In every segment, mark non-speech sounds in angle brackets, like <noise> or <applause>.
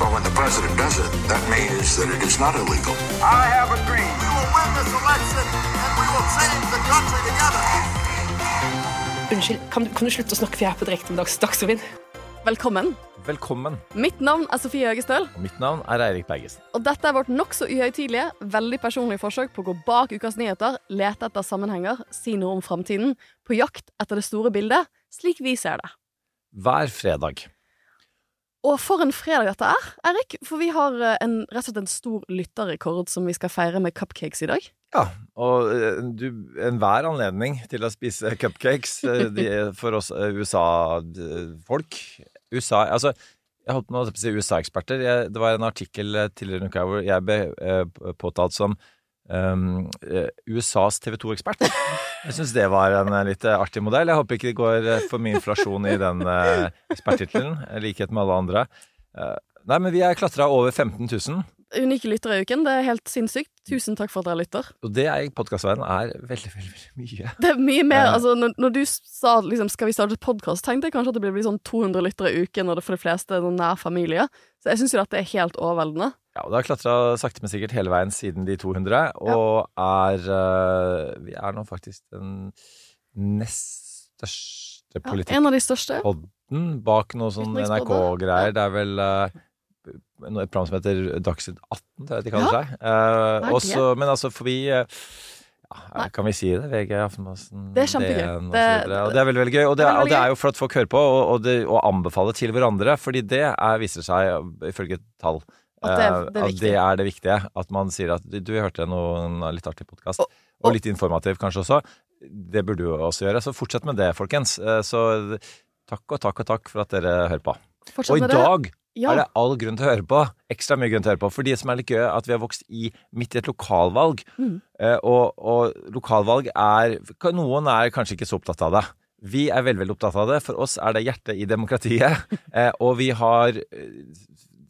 Well, when the president does it, that means that it is not illegal. I have a dream. We will win this election and we will change the country together. Unnskyld, kan du, kan du slutte å snakke for jeg er på direkte med Dags Dagsrevyen? Velkommen. Velkommen. Mitt navn er Sofie Høgestøl, Og mitt navn er Eirik Bergesen. og dette er vårt nokså uhøytidelige, veldig personlige forsøk på å gå bak ukas nyheter, lete etter sammenhenger, si noe om framtiden, på jakt etter det store bildet, slik vi ser det. Hver fredag. Og for en fredag dette er, Erik, for vi har eh, en, rett og slett en stor lytterrekord som vi skal feire med cupcakes i dag. Ja, og eh, du, enhver anledning til å spise cupcakes eh, <laughs> de, for oss USA-folk USA, altså, jeg holdt på å si USA-eksperter. Det var en artikkel tidligere i uka hvor jeg ble påtalt som um, eh, USAs TV 2-ekspert. Jeg syns det var en eh, litt eh, artig modell. Jeg håper ikke det går for mye inflasjon i den uh, eksperttittelen, i likhet med alle andre. Uh, nei, men vi er klatra over 15 000. Unike lyttere i uken, det er helt sinnssykt. Tusen takk for at dere lytter. Og det er i podkastveien er veldig, veldig, veldig mye. <laughs> Det er mye mer, Uh, altså når, når du sa liksom, skal vi starte podkast, tenkte jeg kanskje at det blir sånn 200 lyttere i uken, og det for de fleste er nær familie. Så jeg syns jo at det er helt overveldende. Ja, og det har klatra sakte, men sikkert hele veien siden de 200, og er eh, Vi er nå faktisk den nest største Ja, en av de største. bak noe sånn NRK-greier. Det er vel eh, et program som heter Dagsnytt 18, tror jeg de kaller Ja. seg. Eh, også, men altså, for vi eh, ja, Kan vi si det? VG, Aftenposten. DN og Det- Og det er veldig, veldig gøy. Og det, og det er jo for at folk hører på, og, og, det, og anbefale til hverandre. Fordi det er, viser seg, ifølge tall, At det er- eh, det at det er det viktige. At man sier at du, du hørte noen litt artig podkast, Og- og, og- litt informativ kanskje også. Det burde du også gjøre. Så fortsett med det, folkens. Eh, Så takk og takk og takk for at dere hører på. Fortsett Og i dag Ja. er det all grunn til å høre på. Ekstra mye grunn til å høre på. For de som er litt gøy, at vi har vokst i midt i et lokalvalg. Mm. Eh, og, og lokalvalg er Noen er kanskje ikke så opptatt av det. Vi er veldig veldig opptatt av det. For oss er det hjertet i demokratiet. <laughs> Og vi har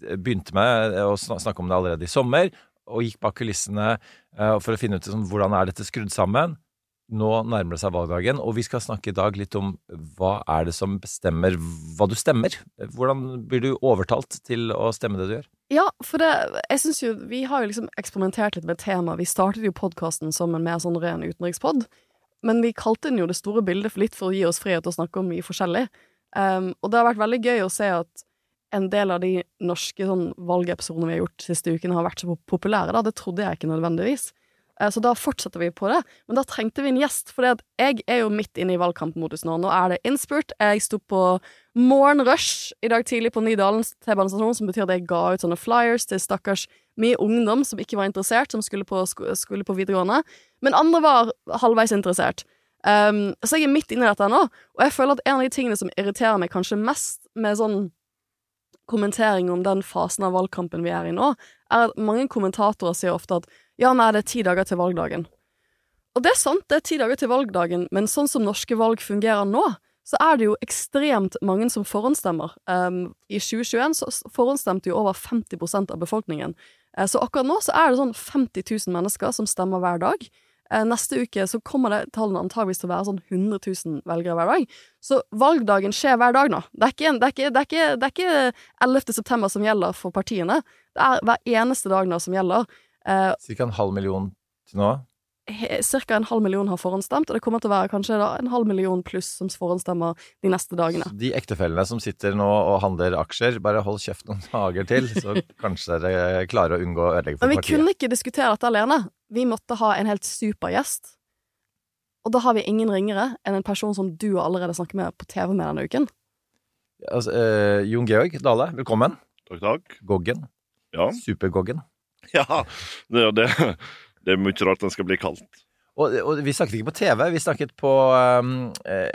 eh, begynt med å snakke om det allerede i sommer, og gikk bak kulissene eh, for å finne ut liksom, hvordan er dette skrudd sammen. Nå nærmer det seg valgdagen, og vi skal snakke i dag litt om hva er det som bestemmer hva du stemmer. Hvordan blir du overtalt til å stemme det du gjør? Ja, for det, jeg synes jo, vi har jo liksom eksperimentert litt med tema. Vi startet jo podkasten som en mer sånn ren utenrikspod, men vi kalte den jo Det store bildet for litt for å gi oss frihet til å snakke om mye forskjellig. Um, og det har vært veldig gøy å se at en del av de norske sånn, valgepisodene vi har gjort siste uken, har vært så populære. da, Det trodde jeg ikke nødvendigvis. Eh, Så da fortsetter vi på det. Men da trengte vi en gjest, for jeg er jo midt inne i valgkampmodus nå. Nå er det innspurt. Jeg sto på morgenrush i dag tidlig på Nydalens T-banestasjon, som betyr at jeg ga ut sånne flyers til stakkars mye ungdom som ikke var interessert, som skulle på, skulle på videregående. Men andre var halvveis interessert. Um, så jeg er midt inne i dette nå, og jeg føler at en av de tingene som irriterer meg kanskje mest med sånn kommentering om den fasen av valgkampen vi er i nå, er at mange kommentatorer sier ofte at ja, nei, det er ti dager til valgdagen. Og det er sant, det er ti dager til valgdagen, men sånn som norske valg fungerer nå, så er det jo ekstremt mange som forhåndsstemmer. Um, I 2021 så forhåndsstemte jo over 50% av befolkningen. Eh, så akkurat nå så er det sånn 50 000 mennesker som stemmer hver dag. Eh, neste uke så kommer det tallene antageligvis til å være sånn 100 000 velgere hver dag. Så valgdagen skjer hver dag nå. Det er ikke, det er ikke, det er ikke, det er ikke 11. september som gjelder for partiene. Det er hver eneste dag nå som gjelder. Eh, Cirka en halv million til nå. Cirka en halv million har forhåndsstemt, og det kommer til å være kanskje en halv million pluss som forhåndsstemmer de neste dagene. Så de ektefellene som sitter nå og handler aksjer, bare hold kjeft noen <laughs> dager til, så kanskje dere klarer å unngå å ødelegge for Men vi partiet. kunne ikke diskutere dette alene. Vi måtte ha en helt super gjest. Og da har vi ingen ringere enn en person som du allerede snakket med på TV med denne uken. Altså, eh, Jon Georg Dale, velkommen. Takk, takk. Goggen. Ja. Supergoggen. <laughs> ja. Det, det, det er mye rart den skal bli kalt. Og, og vi snakket ikke på TV, vi snakket på um, eh,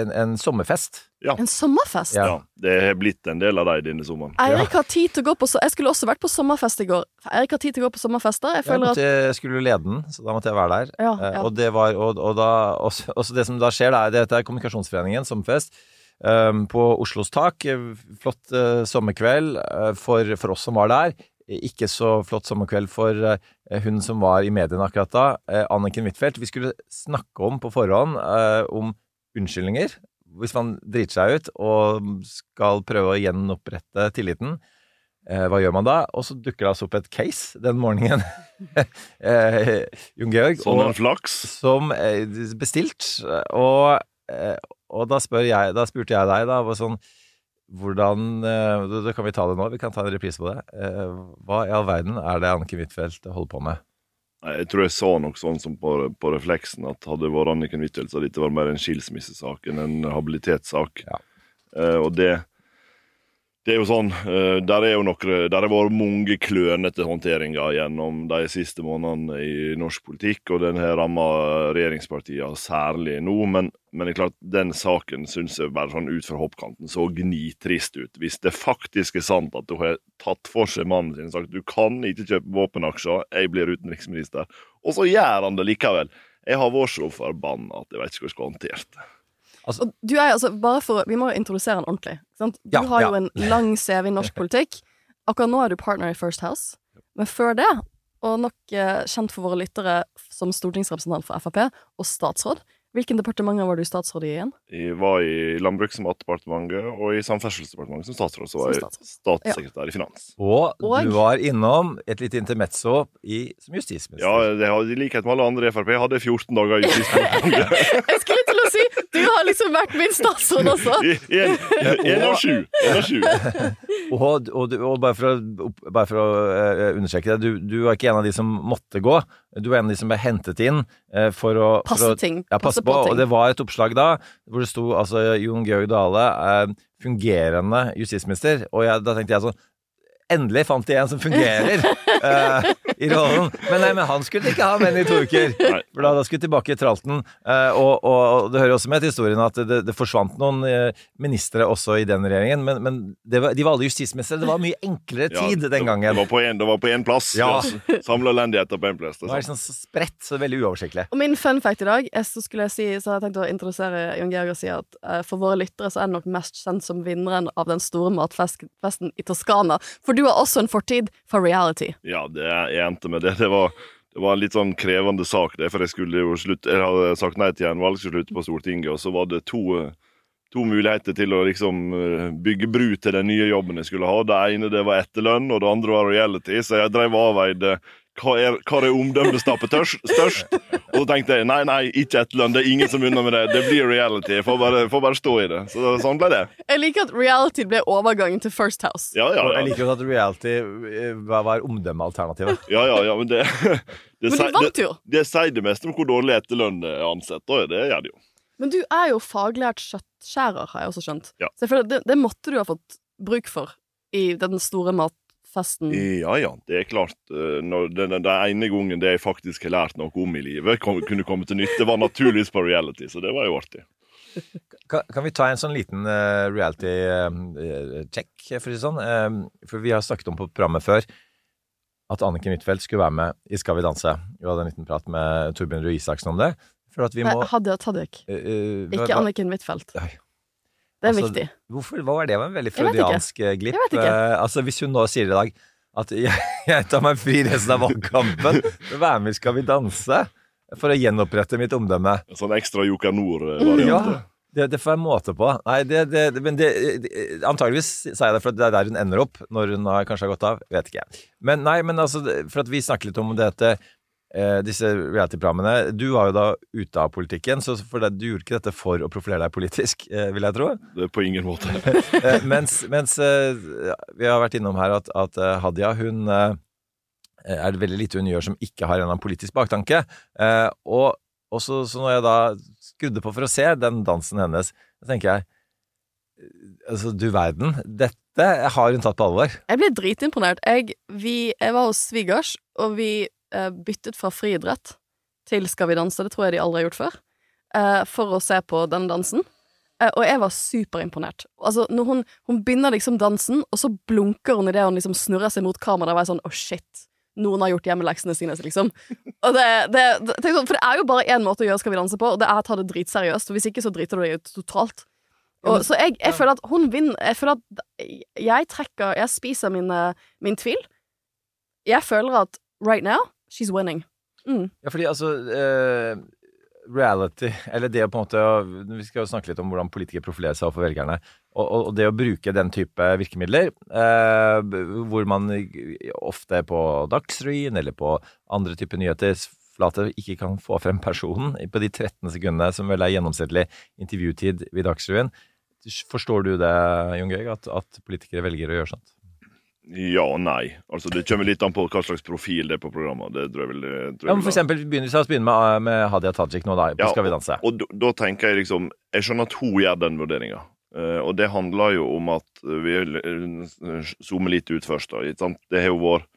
en, en sommerfest. Ja. En sommerfest? Ja. ja. Det har blitt en del av deg denne sommeren. Eirik har tid til å gå på Jeg skulle også vært på sommerfest i går. Eirik har tid til å gå på sommerfester. Jeg Jeg, føler måtte, jeg skulle lede den, så da måtte jeg være der. Ja, Eh, ja. Og det var Og, og da også, også det som da skjer, det er dette er Kommunikasjonsforeningen sommerfest. Um, på Oslos tak. Eh, Flott uh, sommerkveld uh, for, for oss som var der. Ikke så flott sommerkveld for hun som var i mediene akkurat da, Anniken Huitfeldt. Vi skulle snakke om på forhånd om unnskyldninger. Hvis man driter seg ut og skal prøve å gjenopprette tilliten. Eh, hva gjør man da? Og så dukker det altså opp et case den morgenen. <laughs> eh, Jon Georg. Som en flaks. som eh, bestilt. Og, eh, og da, jeg, da spurte jeg deg, da, sånn hvordan da- kan vi ta det nå, vi kan ta en reprise på det. Eh, Hva i all verden er det Anniken Huitfeldt holder på med? Jeg tror jeg sa noe sånn som på, på refleksen, at hadde det vært Anniken Huitfeldt, så hadde dette vært mer en skilsmissesak enn en habilitetssak. Ja. Eh, og det det er jo sånn, eh, der er jo noe, der har vært mange klønete håndteringer gjennom de siste månedene i norsk politikk, og den har ramma regjeringspartiene særlig nå. Men, men det er klart, den saken syns jeg bare sånn ut fra hoppkanten så gnitrist ut. Hvis det faktisk er sant at hun har tatt for seg mannen sin og sagt du kan ikke kjøpe våpenaksjer, jeg blir utenriksminister, og så gjør han det likevel. Jeg har vært så forbanna at jeg vet ikke hvordan jeg skal håndtere det. Og du er altså, bare for, Vi må jo introdusere han ordentlig. Sant? Du Ja, har jo ja. en lang CV i norsk <laughs> politikk. Akkurat nå er du partner i First House. Men før det, og nok eh, kjent for våre lyttere som stortingsrepresentant for Frp og statsråd, Hvilken departementer var du statsråd i igjen? Jeg var i Landbruks- og matdepartementet og i Samferdselsdepartementet som statsråd. Så var jeg statssekretær i finans. Og, Og- du var innom et lite intermezzo i, som justisminister. Ja, det I likhet med alle andre i Frp hadde jeg 14 dager i <laughs> Justisdepartementet. Jeg skulle til å si! Vært min statsråd også! <laughs> En av sju. <laughs> Og, og, og bare for å, bare for å eh, understreke det, du, du var ikke en av de som måtte gå. Du var en av de som ble hentet inn eh, for å for Passe å- ting. Ja, Passe passe på. på ting. Og det var et oppslag da hvor det sto altså Jon Georg Dale, fungerende justisminister. Og jeg, da tenkte jeg sånn Endelig fant de en som fungerer uh, <laughs> i rollen. Men nei, men han skulle ikke ha menn i to uker. For da, da skulle tilbake i tralten. Uh, og, og, det hører også med til historien at det, det forsvant noen eh, ministre også i den regjeringen. Men, men det var, de var alle justisministre. Det var mye enklere tid ja, den gangen. Det var på en, var på én plass. Ja. Samla elendigheter på én plass. det det sant. sånn så spredt, så veldig uoversiktlig. Og min fun fact i dag er så skulle jeg si, så har jeg tenkt å introdusere Jon Georg og si at for våre lyttere så er han nok mest kjent som vinneren av den store matfesten i Toskana. For du har også en fortid for reality. Ja, det jeg endte med det. Det var, det var en litt sånn krevende sak, det. For jeg skulle jo slutte Jeg hadde sagt nei til gjenvalg, skulle slutte på Stortinget, og så var det to To muligheter til å liksom eh, bygge bru til den nye jobben jeg skulle ha. Det ene det var etterlønn, og det andre var reality. Så jeg drev og avveide hva er, hva er omdømmestappet størst. Og så tenkte jeg nei, nei, ikke etterlønn. Det er ingen som unner med det. Det blir reality. Jeg får bare, får bare stå i det. Så sånn ble det. Jeg liker at reality ble overgangen til First House. Ja, ja, ja. jeg liker også at reality eh, var omdømmealternativet. ja, ja, ja men det, det, <laughs> Men du sier- vant det, jo. det sier det meste om hvor dårlig etterlønn er ansett. og Det gjør det jo. Men du er jo faglært kjøttskjærer, har jeg også skjønt. Ja. Så jeg føler det, det måtte du ha fått bruk for i den store matfesten. Ja ja, det er klart. eh, Når den, den, den ene gangen det jeg faktisk har lært noe om i livet, kom, kunne komme til nytte, var naturligvis på reality, så det var jo artig. Kan, kan vi ta en sånn liten uh, reality-check, for å si det sånn? Eh, for vi har snakket om på programmet før at Anniken Huitfeldt skulle være med i Skal vi danse. Vi hadde en liten prat med Torbjørn Røe Isaksen om det. For at vi må Nei, Hadia Tajik. eh, eh, Ikke Anniken Huitfeldt. Det er Altså, viktig. Hvorfor, hva var det? Det var en veldig freudiansk eh, glipp. Jeg vet ikke. Eh, altså, hvis hun nå sier i dag at <laughs> jeg, jeg tar meg fri resten av valgkampen vær med Skal vi danse for å gjenopprette mitt omdømme En sånn ekstra Joker Nord-variant. Ja, det, det får jeg måte på. Nei, det, det, det- men det, det Antageligvis sa jeg det for at det er der hun ender opp, når hun har, kanskje har gått av. Vet ikke. jeg. Men nei, men altså, for at vi snakker litt om dette eh, disse reality-programmene. Du var jo da ute av politikken, så for det, du gjorde ikke dette for å profilere deg politisk, eh, vil jeg tro. Det er på ingen måte. <laughs> Eh, mens mens eh, vi har vært innom her at, at eh, Hadia, hun eh, er det veldig lite hun gjør som ikke har en eller annen politisk baktanke. Eh, og og så, så når jeg da skrudde på for å se den dansen hennes, så tenker jeg eh, Altså, du verden. Dette har hun tatt på alvor. Jeg ble dritimponert. Jeg, vi, jeg var hos svigers, og vi eh, byttet fra friidrett til Skal vi danse. Det tror jeg de aldri har gjort før. eh, for å se på denne dansen. Eh, og jeg var superimponert. Altså, når hun, hun begynner liksom dansen, og så blunker hun idet hun liksom snurrer seg mot kameraet. og er sånn sånn, oh shit, noen har gjort hjemmeleksene sine, liksom. Og det, det, det, sånn, for det er jo bare én måte å gjøre Skal vi danse på, og det er å ta det dritseriøst. For hvis ikke, så driter du deg ut totalt. Og, så jeg, jeg føler at hun vinner Jeg føler at jeg trekker Jeg spiser min, eh, min tvil. Jeg føler at right now, she's winning. Mm. Ja, fordi altså uh, Reality, eller det å på en måte Vi skal jo snakke litt om hvordan politikere profilerer seg overfor velgerne. Og, og, det å bruke den type virkemidler, uh, hvor man ofte på Dagsrevyen eller på andre typer nyheter nyhetsflater ikke kan få frem personen på de 13 sekundene som vel er gjennomsnittlig intervjutid ved Dagsrevyen. Forstår du det, Jon Georg, at, at politikere velger å gjøre sånt? Ja og nei. Altså Det kommer litt an på hva slags profil det er på programmet. Det tror jeg vil, tror Ja, men for eksempel, begynner, La oss begynne med, med Hadia Tajik nå, da. På Skal vi danse. Og, og da, tenker jeg liksom Jeg skjønner at hun gjør den vurderinga. Uh, og det handler jo om at vi zoomer litt ut først. da? Det har jo vært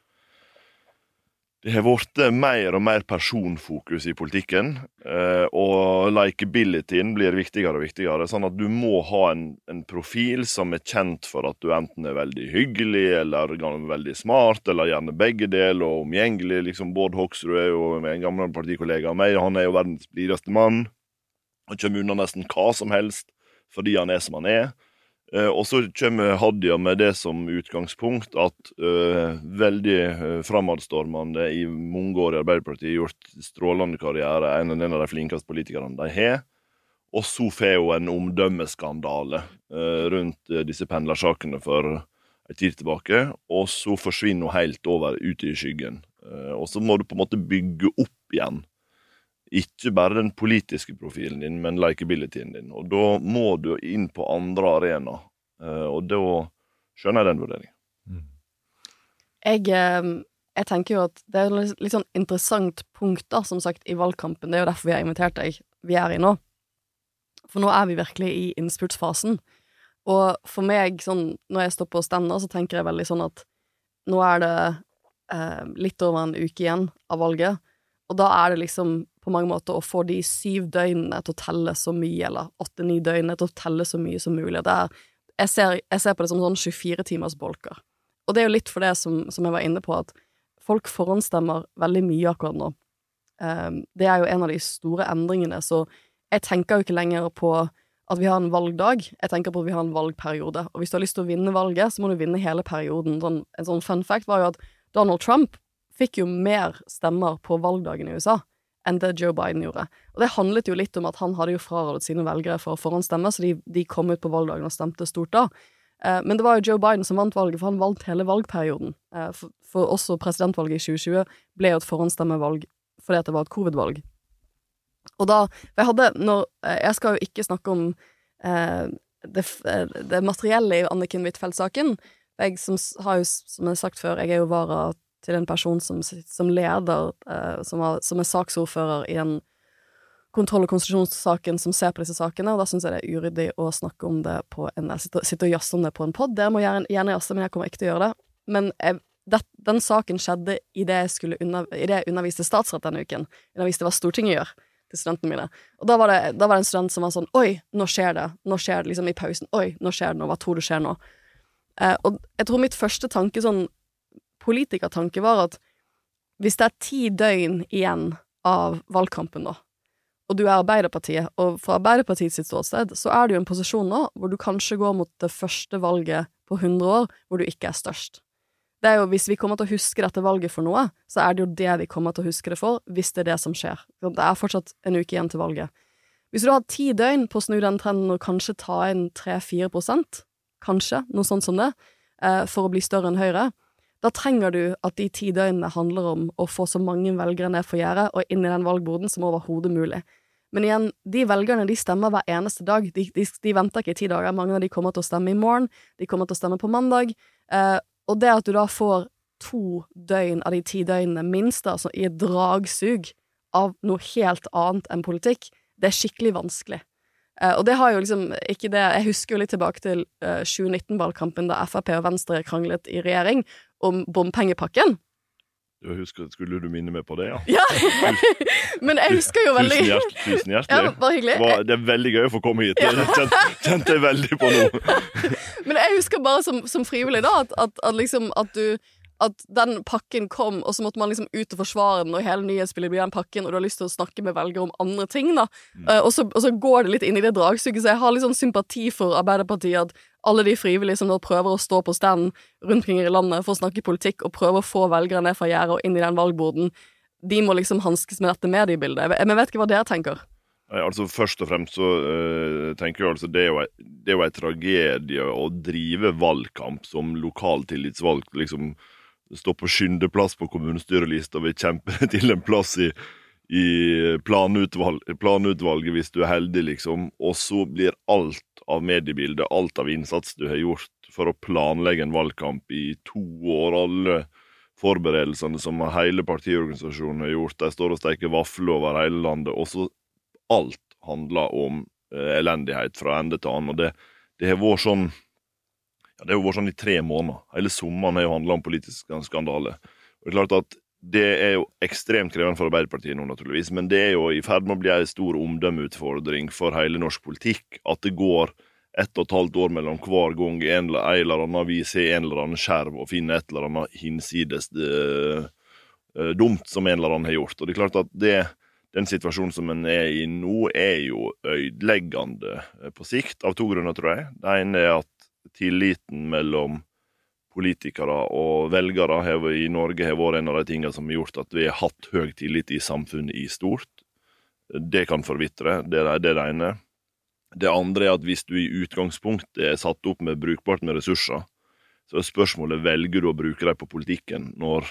det har blitt mer og mer personfokus i politikken, uh, og likeabilityen blir viktigere og viktigere. Sånn at du må ha en, en, profil som er kjent for at du enten er veldig hyggelig eller veldig smart, eller gjerne begge deler, og omgjengelig. Liksom Bård Hoksrud er jo en gammel partikollega av meg, han er jo verdens blideste mann. Han kommer unna nesten hva som helst fordi han er som han er. Uh, og så kommer Hadia med det som utgangspunkt at uh, veldig fremadstormende framadstormende i mange år i Arbeiderpartiet gjort strålende karriere, en, av de flinkeste politikerne de har. Og så får hun en omdømmeskandale uh, rundt disse pendlersakene for en tid tilbake. Og så forsvinner hun helt over ut i skyggen. og så må du på en måte bygge opp igjen ikke bare den politiske profilen din, men likeabilityen din. Og da må du inn på andre arenaer. Eh, og da skjønner jeg den vurderingen. Mm. Jeg, eh, jeg, tenker jo at det er et litt sånn interessant punkt, da, som sagt, i valgkampen. Det er jo derfor vi har invitert deg. Vi er i nå. For nå er vi virkelig i innspurtsfasen. Og for meg, sånn, når jeg står på stender, så tenker jeg veldig sånn at nå er det eh, litt over en uke igjen av valget. Og da er det liksom på mange måter å få de syv døgnene til å telle så mye, eller åtte-ni døgnene til å telle så mye som mulig. Er, jeg, ser, jeg, ser, på det som sånn 24 timers bolker. Og det er jo litt for det som, som jeg var inne på, at folk forhåndsstemmer veldig mye akkurat nå. Um, det er jo en av de store endringene, så jeg tenker jo ikke lenger på at vi har en valgdag, jeg tenker på at vi har en valgperiode. Og hvis du har lyst til å vinne valget, så må du vinne hele perioden. Sånn, en sånn fun fact var jo at Donald Trump fikk jo mer stemmer på valgdagen i USA enn det Joe Biden gjorde. Og det handlet jo litt om at han hadde jo frarådet sine velgere for å forhåndsstemme, så de, de, kom ut på valgdagen og stemte stort da. Eh, men det var jo Joe Biden som vant valget, for han valgte hele valgperioden. Eh, for, for, også presidentvalget i 2020 ble jo et forhåndsstemmevalg fordi at det var et covid-valg. Og da Jeg hadde når eh, Jeg skal jo ikke snakke om eh, det, eh, det, materielle i Anniken Huitfeldt-saken. Jeg som har jo, som jeg har sagt før, jeg er jo vara til en person som, som leder, eh, som, har, som, er saksordfører i en kontroll- og konstitusjonssaken som ser på disse sakene, og da syns jeg det er uryddig å snakke om det på en Sitte, og jazze om det på en pod. Dere må gjerne, gjerne jazze, men jeg kommer ikke til å gjøre det. Men jeg, det, den saken skjedde idet jeg, i det jeg underviste statsrett denne uken. Underviste hva Stortinget gjør til studentene mine. Og da var, det, da var det en student som var sånn Oi, nå skjer det. Nå skjer det liksom i pausen. Oi, nå skjer det noe. Hva tror du skjer nå? Eh, og jeg tror mitt første tanke sånn politikertanke var at hvis det er ti døgn igjen av valgkampen, da, og du er Arbeiderpartiet, og fra Arbeiderpartiets ståsted, så er du i en posisjon nå hvor du kanskje går mot det første valget på 100 år hvor du ikke er størst. Det er jo, Hvis vi kommer til å huske dette valget for noe, så er det jo det vi kommer til å huske det for, hvis det er det som skjer. Det er fortsatt en uke igjen til valget. Hvis du har ti døgn på å snu den trenden og kanskje ta inn 3-4 prosent, kanskje, noe sånt som det, eh, for å bli større enn Høyre, da trenger du at de ti døgnene handler om å få så mange velgere ned for gjerdet og inn i den valgboden som overhodet mulig. Men igjen, de velgerne de stemmer hver eneste dag. De, de, de, venter ikke i ti dager. Mange av de kommer til å stemme i morgen, de kommer til å stemme på mandag. Eh, og det at du da får to døgn av de ti døgnene minst, altså i et dragsug av noe helt annet enn politikk, det er skikkelig vanskelig. Eh, og det har jo liksom ikke det Jeg husker jo litt tilbake til eh, 2019-valgkampen, da Frp og Venstre kranglet i regjering om bompengepakken. Jeg husker, skulle du minne meg på det, ja? Ja! Men jeg husker jo veldig Tusen, hjertelig. tusen Ja, hjertelig. bare hyggelig. Var- det er veldig gøy å få komme hit. Det kjente, kjente jeg veldig på nå. <laughs> Men jeg husker bare som, som frivillig da at, at, at liksom at du at den pakken kom, og så måtte man liksom ut og forsvare den, og hele nyhetsbildet blir den pakken, og du har lyst til å snakke med velgere om andre ting, da. Eh, og, så, og så går det litt inn i det dragsuget, så jeg har litt sånn sympati for Arbeiderpartiet, at alle de frivillige som da prøver å stå på stand rundt omkring i landet for å snakke politikk, og prøver å få velgere ned fra gjerdet og inn i den valgboden, de må liksom hanskes med dette mediebildet. Men jeg vet ikke hva dere tenker. Altså Først og fremst så uh, tenker jeg altså det er jo en, det er jo en tragedie å drive valgkamp som lokaltillitsvalgt. liksom Stå på skyndeplass på kommunestyrelista og vil kjempe <laughs> til en plass i, i planutvalg, planutvalget hvis du er heldig, liksom. Og så blir alt av mediebildet, alt av innsats du har gjort for å planlegge en valgkamp i to år, alle forberedelsene som hele partiorganisasjonen har gjort. De står og steker vafler over hele landet, og så alt handler om eh, elendighet fra ende til annen. Og det, det har vært sånn det har vært sånn i tre måneder. Hele sommeren har jo handla om politisk skandale. Og det er klart at det er jo ekstremt krevende for Arbeiderpartiet nå, naturligvis, men det er jo i ferd med å bli en stor omdømmeutfordring for hele norsk politikk at det går ett og et halvt år mellom hver gang en eller, en eller annen avis har en eller annen skjerv og finner et eller annet hinsides det, eh, dumt som en eller annen har gjort. Og det er klart at det, den situasjonen som en er i nå, er jo ødeleggende eh, på sikt, av to grunner, tror jeg. Det ene er at tilliten mellom politikere og velgere i Norge har vært en av de tingene som har gjort at vi har hatt høy tillit i samfunnet i stort. Det kan forvitre. Det er det, ene. Det andre er at hvis du i utgangspunktet er satt opp med brukbart med ressurser, så er spørsmålet velger du å bruke dem på politikken når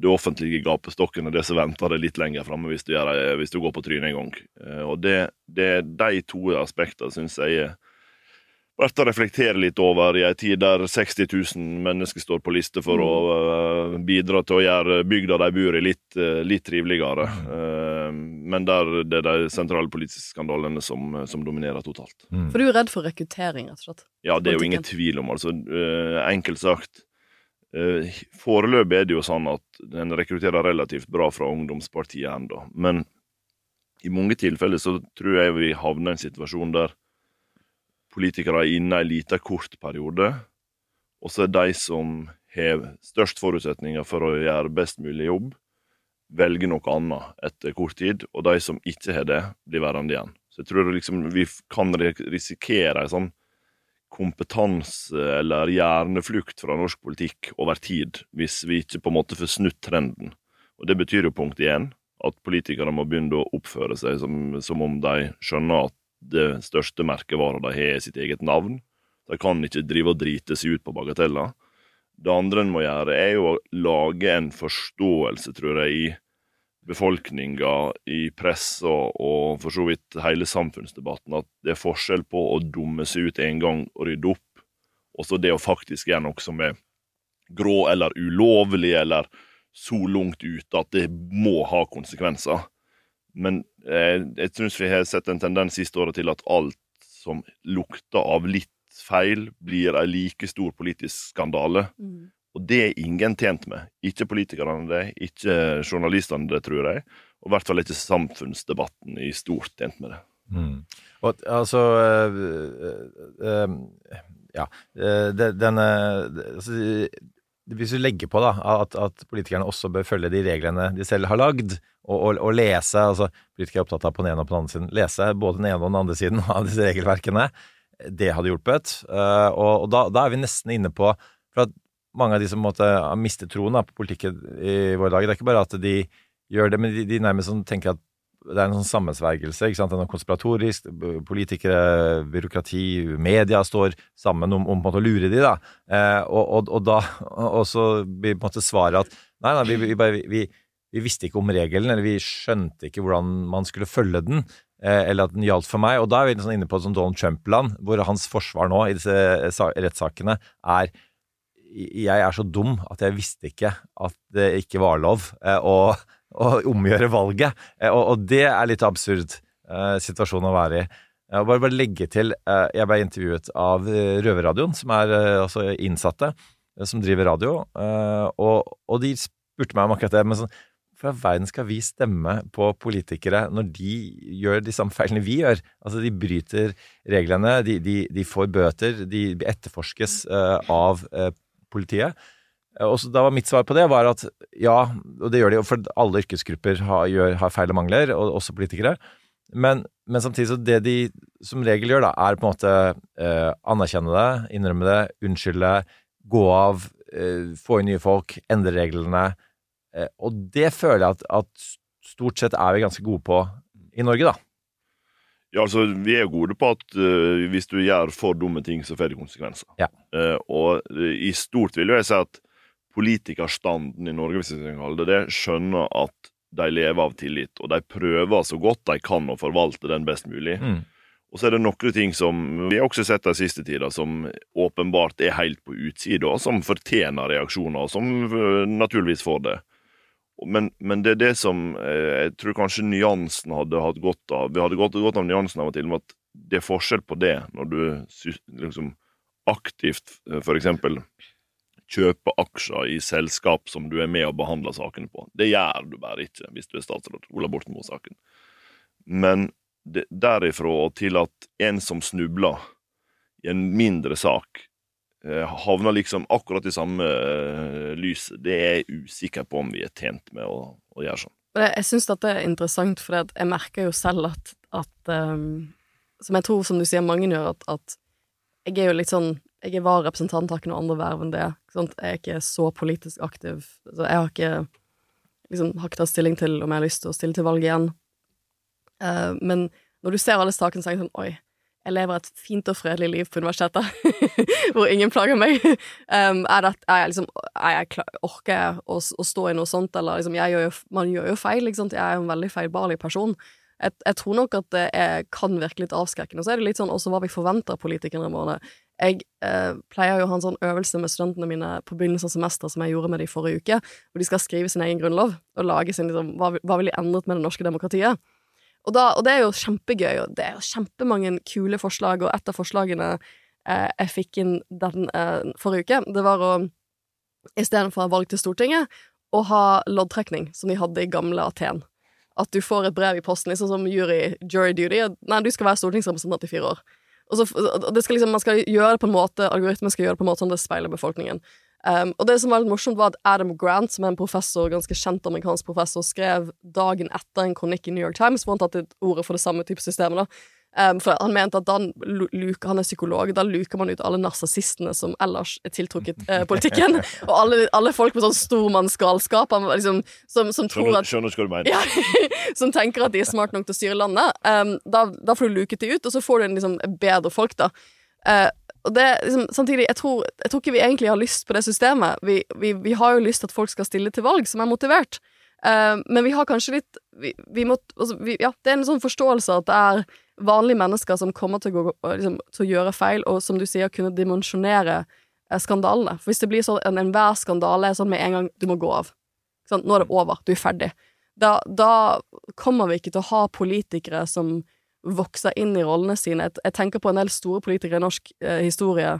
det offentlige gapestokken er det som venter deg litt lenger framme hvis, hvis du går på trynet en gang. Eh, Og det, det, de to aspektene syns jeg er verdt å reflektere litt over i en tid der 60 000 mennesker står på liste for å eh, bidra til å gjøre bygda de bor i, litt, eh, litt triveligere. Eh, men der det er de sentrale politiske skandalene som, som dominerer totalt. For du er redd for rekruttering, rett og slett. Ja, det er jo ingen tvil om. altså Enkelt sagt. eh, Foreløpig er det jo sånn at en rekrutterer relativt bra fra ungdomspartiet ennå. Men i mange tilfeller så tror jeg vi havner i en situasjon der politikere er inne en liten kort periode, og så er de som har størst forutsetninger for å gjøre best mulig jobb, velger noe annet etter kort tid, og de som ikke har det, blir værende igjen. Så jeg tror liksom vi kan risikere en sånn kompetanse eller hjerneflukt fra norsk politikk over tid, hvis vi ikke på en måte får snudd trenden. Og Det betyr jo punkt igjen at politikere må begynne å oppføre seg som, som om de skjønner at det største merkevaret de har, er sitt eget navn. De kan ikke drive og drite seg ut på bagateller. Det andre en må gjøre, er jo å lage en forståelse, tror jeg, i befolkninga, i press og, og for så vidt hele samfunnsdebatten, at det er forskjell på å dumme seg ut en gang og rydde opp, og så det å faktisk gjøre noe som er grå eller ulovlig, eller så langt ute at det må ha konsekvenser. Men eh, jeg syns vi har sett en tendens siste året til at alt som lukter av litt feil, blir en like stor politisk skandale. Og det er ingen tjent med. Ikke politikerne det, ikke journalistene det, tror jeg. Og i hvert fall ikke samfunnsdebatten i stort tjent med det. Mm. Og altså øh, øh, øh, Ja. øh, denne altså, Hvis du legger på da, at, at politikerne også bør følge de reglene de selv har lagd, og, og, og lese altså Politikere er opptatt av på den ene og på den andre siden. Lese både den ene og den andre siden <laughs> av disse regelverkene. Det hadde hjulpet. Øh, og og da, da er vi nesten inne på For at mange av de som måtte, har mistet troen da, på politikken i våre dager, det er ikke bare at de gjør det, men de, de nærmest sånn tenker at det er en sånn sammensvergelse. ikke sant? Det er konspiratorisk. Politikere, byråkrati, media står sammen om, om på en måte å lure de da. Eh, og, og, og da <laughs> og så blir på en måte svaret at nei, nei, vi, vi, vi, vi visste ikke om regelen, eller vi skjønte ikke hvordan man skulle følge den, eh, eller at den gjaldt for meg. Og da er vi sånn inne på sånn Donald Trump-land, hvor hans forsvar nå i disse eh, rettssakene er jeg er så dum at jeg visste ikke at det ikke var lov eh, å, å omgjøre valget. Eh, og, og det er litt absurd eh, situasjon å være i. Jeg bare, bare legge til, eh, jeg ble intervjuet av eh, Røverradioen, som er eh, altså innsatte eh, som driver radio, eh, og, og de spurte meg om akkurat det. men sånn, for all verden skal vi stemme på politikere når de gjør de samme feilene vi gjør? Altså, de bryter reglene, de, de, de får bøter, de etterforskes eh, av eh, politiet. Og så Da var mitt svar på det var at ja, og det gjør de jo, for alle yrkesgrupper har, gjør, har feil og mangler, og også politikere. Men, men, samtidig så det de som regel gjør, da, er på en måte eh, anerkjenne det, innrømme det, unnskylde, gå av, eh, få inn nye folk, endre reglene. Eh, og det føler jeg at, at, stort sett er vi ganske gode på i Norge, da. Ja, altså, Vi er gode på at uh, hvis du gjør for dumme ting, så får det konsekvenser. Ja. Uh, og uh, i stort vil jeg si at politikerstanden i Norge, hvis vi skal kalle det det, skjønner at de lever av tillit, og de prøver så godt de kan å forvalte den best mulig. Mm. Og så er det noen ting som vi har også sett den siste tida, som åpenbart er helt på utsida, som fortjener reaksjoner, og som naturligvis får det. Men, men, det er det som eh, jeg tror kanskje nyansen hadde hatt godt av. Vi hadde gått godt av nyansen av og til, med at det er forskjell på det når du liksom aktivt eh, kjøper aksjer i selskap som du er med og behandler sakene på. Det gjør du bare ikke hvis du er statsråd Ola Borten Moe-saken. Men det, derifra til at en som snubler i en mindre sak, Eh, havner liksom akkurat i samme eh, lys. Det er jeg usikker på om vi er tjent med å, å gjøre sånn. Jeg syns dette er interessant, for jeg merker jo selv at, at um, Som jeg tror, som du sier, mange gjør, at, at jeg er jo litt sånn Jeg er vararepresentant, har ikke noe andre verv enn det. Jeg er ikke så politisk aktiv. Så jeg har ikke liksom, har ikke tatt stilling til om jeg har lyst til å stille til valg igjen. Uh, men når du ser alle sakene, så er jeg sånn Oi, jeg lever et fint og fredelig liv på universitetet, <laughs> hvor ingen plager meg. <laughs> Um, er, det, er jeg liksom er jeg klar, Orker jeg å, å, stå i noe sånt, eller liksom gjør jo, Man gjør jo feil, ikke sant. Jeg er jo en veldig feilbarlig person. Jeg, jeg, tror nok at det er, kan virke litt avskrekkende. Og så er det litt sånn også hva vi forventer av politikerne våre. Jeg eh, pleier jo å ha en sånn øvelse med studentene mine på begynnelsen av semester som jeg gjorde med dem i forrige uke, hvor de skal skrive sin egen grunnlov og lage sin liksom, hva, hva vil de endret med det norske demokratiet. Og, da, og, det er jo kjempegøy, og det er jo kjempemange kule forslag, og et av forslagene eh, jeg fikk inn den eh, forrige uke, det var å istedenfor valg til Stortinget, å ha loddtrekning, som de hadde i gamle Aten. At du får et brev i posten, liksom som jury, jury duty. Nei, du skal være stortingsrepresentant i fire år. Og så, det skal liksom, Man skal gjøre det på en måte, algoritmen skal gjøre det på en måte sånn det speiler befolkningen. Um, og det som var litt morsomt, var at Adam Grant, som er en professor, ganske kjent amerikansk professor, skrev dagen etter en kronikk i New York Times hvor han tatt et ordet for det samme type systemet. da. Um, for han mente at da luker, han er psykolog, da luker man ut alle narsissistene som ellers er tiltrukket eh, <laughs> politikken. og alle, alle, folk med sånn stormannsgalskap liksom, som, som, tror at Skjønner hva du mener. Ja, <laughs> som tenker at de er smart nok til å styre landet. Um, da, da, får du luket de ut, og så får du en liksom, bedre folk, da. Uh, og det, liksom, samtidig, jeg tror, jeg tror, ikke vi egentlig har lyst på det systemet. Vi, vi, vi, har jo lyst til at folk skal stille til valg, som er motivert. Uh, men vi har kanskje litt vi, vi må, altså, Ja, det er en sånn forståelse at det er vanlige mennesker som kommer til å, gå, liksom, til å gjøre feil, og som du sier, kunne dimensjonere uh, skandalene. For hvis det blir sånn en enhver skandale er sånn med en gang du må gå av. Sånn, nå er det over, du er ferdig. Da, da kommer vi ikke til å ha politikere som vokser inn i rollene sine. Jeg, jeg tenker på en del store politikere i norsk eh, historie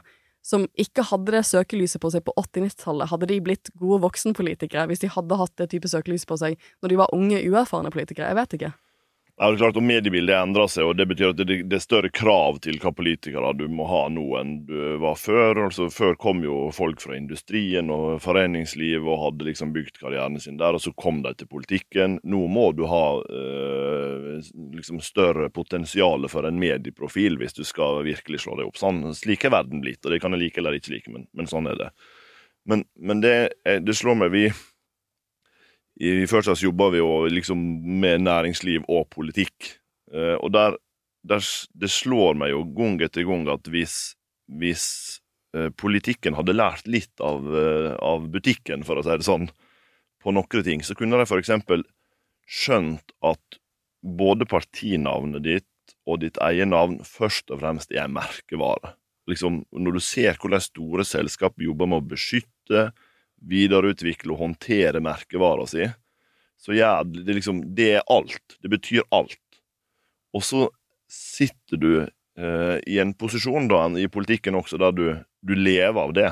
som ikke hadde det søkelyset på seg på 80-90-tallet. Hadde de blitt gode voksenpolitikere hvis de hadde hatt det type søkelys på seg når de var unge, uerfarne politikere? Jeg vet ikke. Ja, det er klart, og Mediebildet endrer seg, og det betyr at det, det, er større krav til hva politikere du må ha nå enn du var før. Altså, Før kom jo folk fra industrien og foreningsliv og hadde liksom bygd karrieren sin der, og så kom de til politikken. Nå må du ha øh, liksom større potensial for en medieprofil hvis du skal virkelig slå deg opp. Sånn, slik er verden blitt, og det kan jeg like eller ikke like, men, men sånn er det. Men, men det, det slår meg vi i First jobber vi jo liksom med næringsliv og politikk. Eh, og der, der, Det slår meg jo gang etter gang at hvis, hvis eh, politikken hadde lært litt av, eh, av, butikken, for å si det sånn, på noen ting, så kunne de eksempel skjønt at både partinavnet ditt og ditt eget navn først og fremst er en merkevare. Liksom, når du ser hvordan store selskap jobber med å beskytte, videreutvikle og håndtere merkevara si, så gjør det liksom Det er alt. Det betyr alt. Og så sitter du eh, i en posisjon da, i politikken også der du, du, lever av det,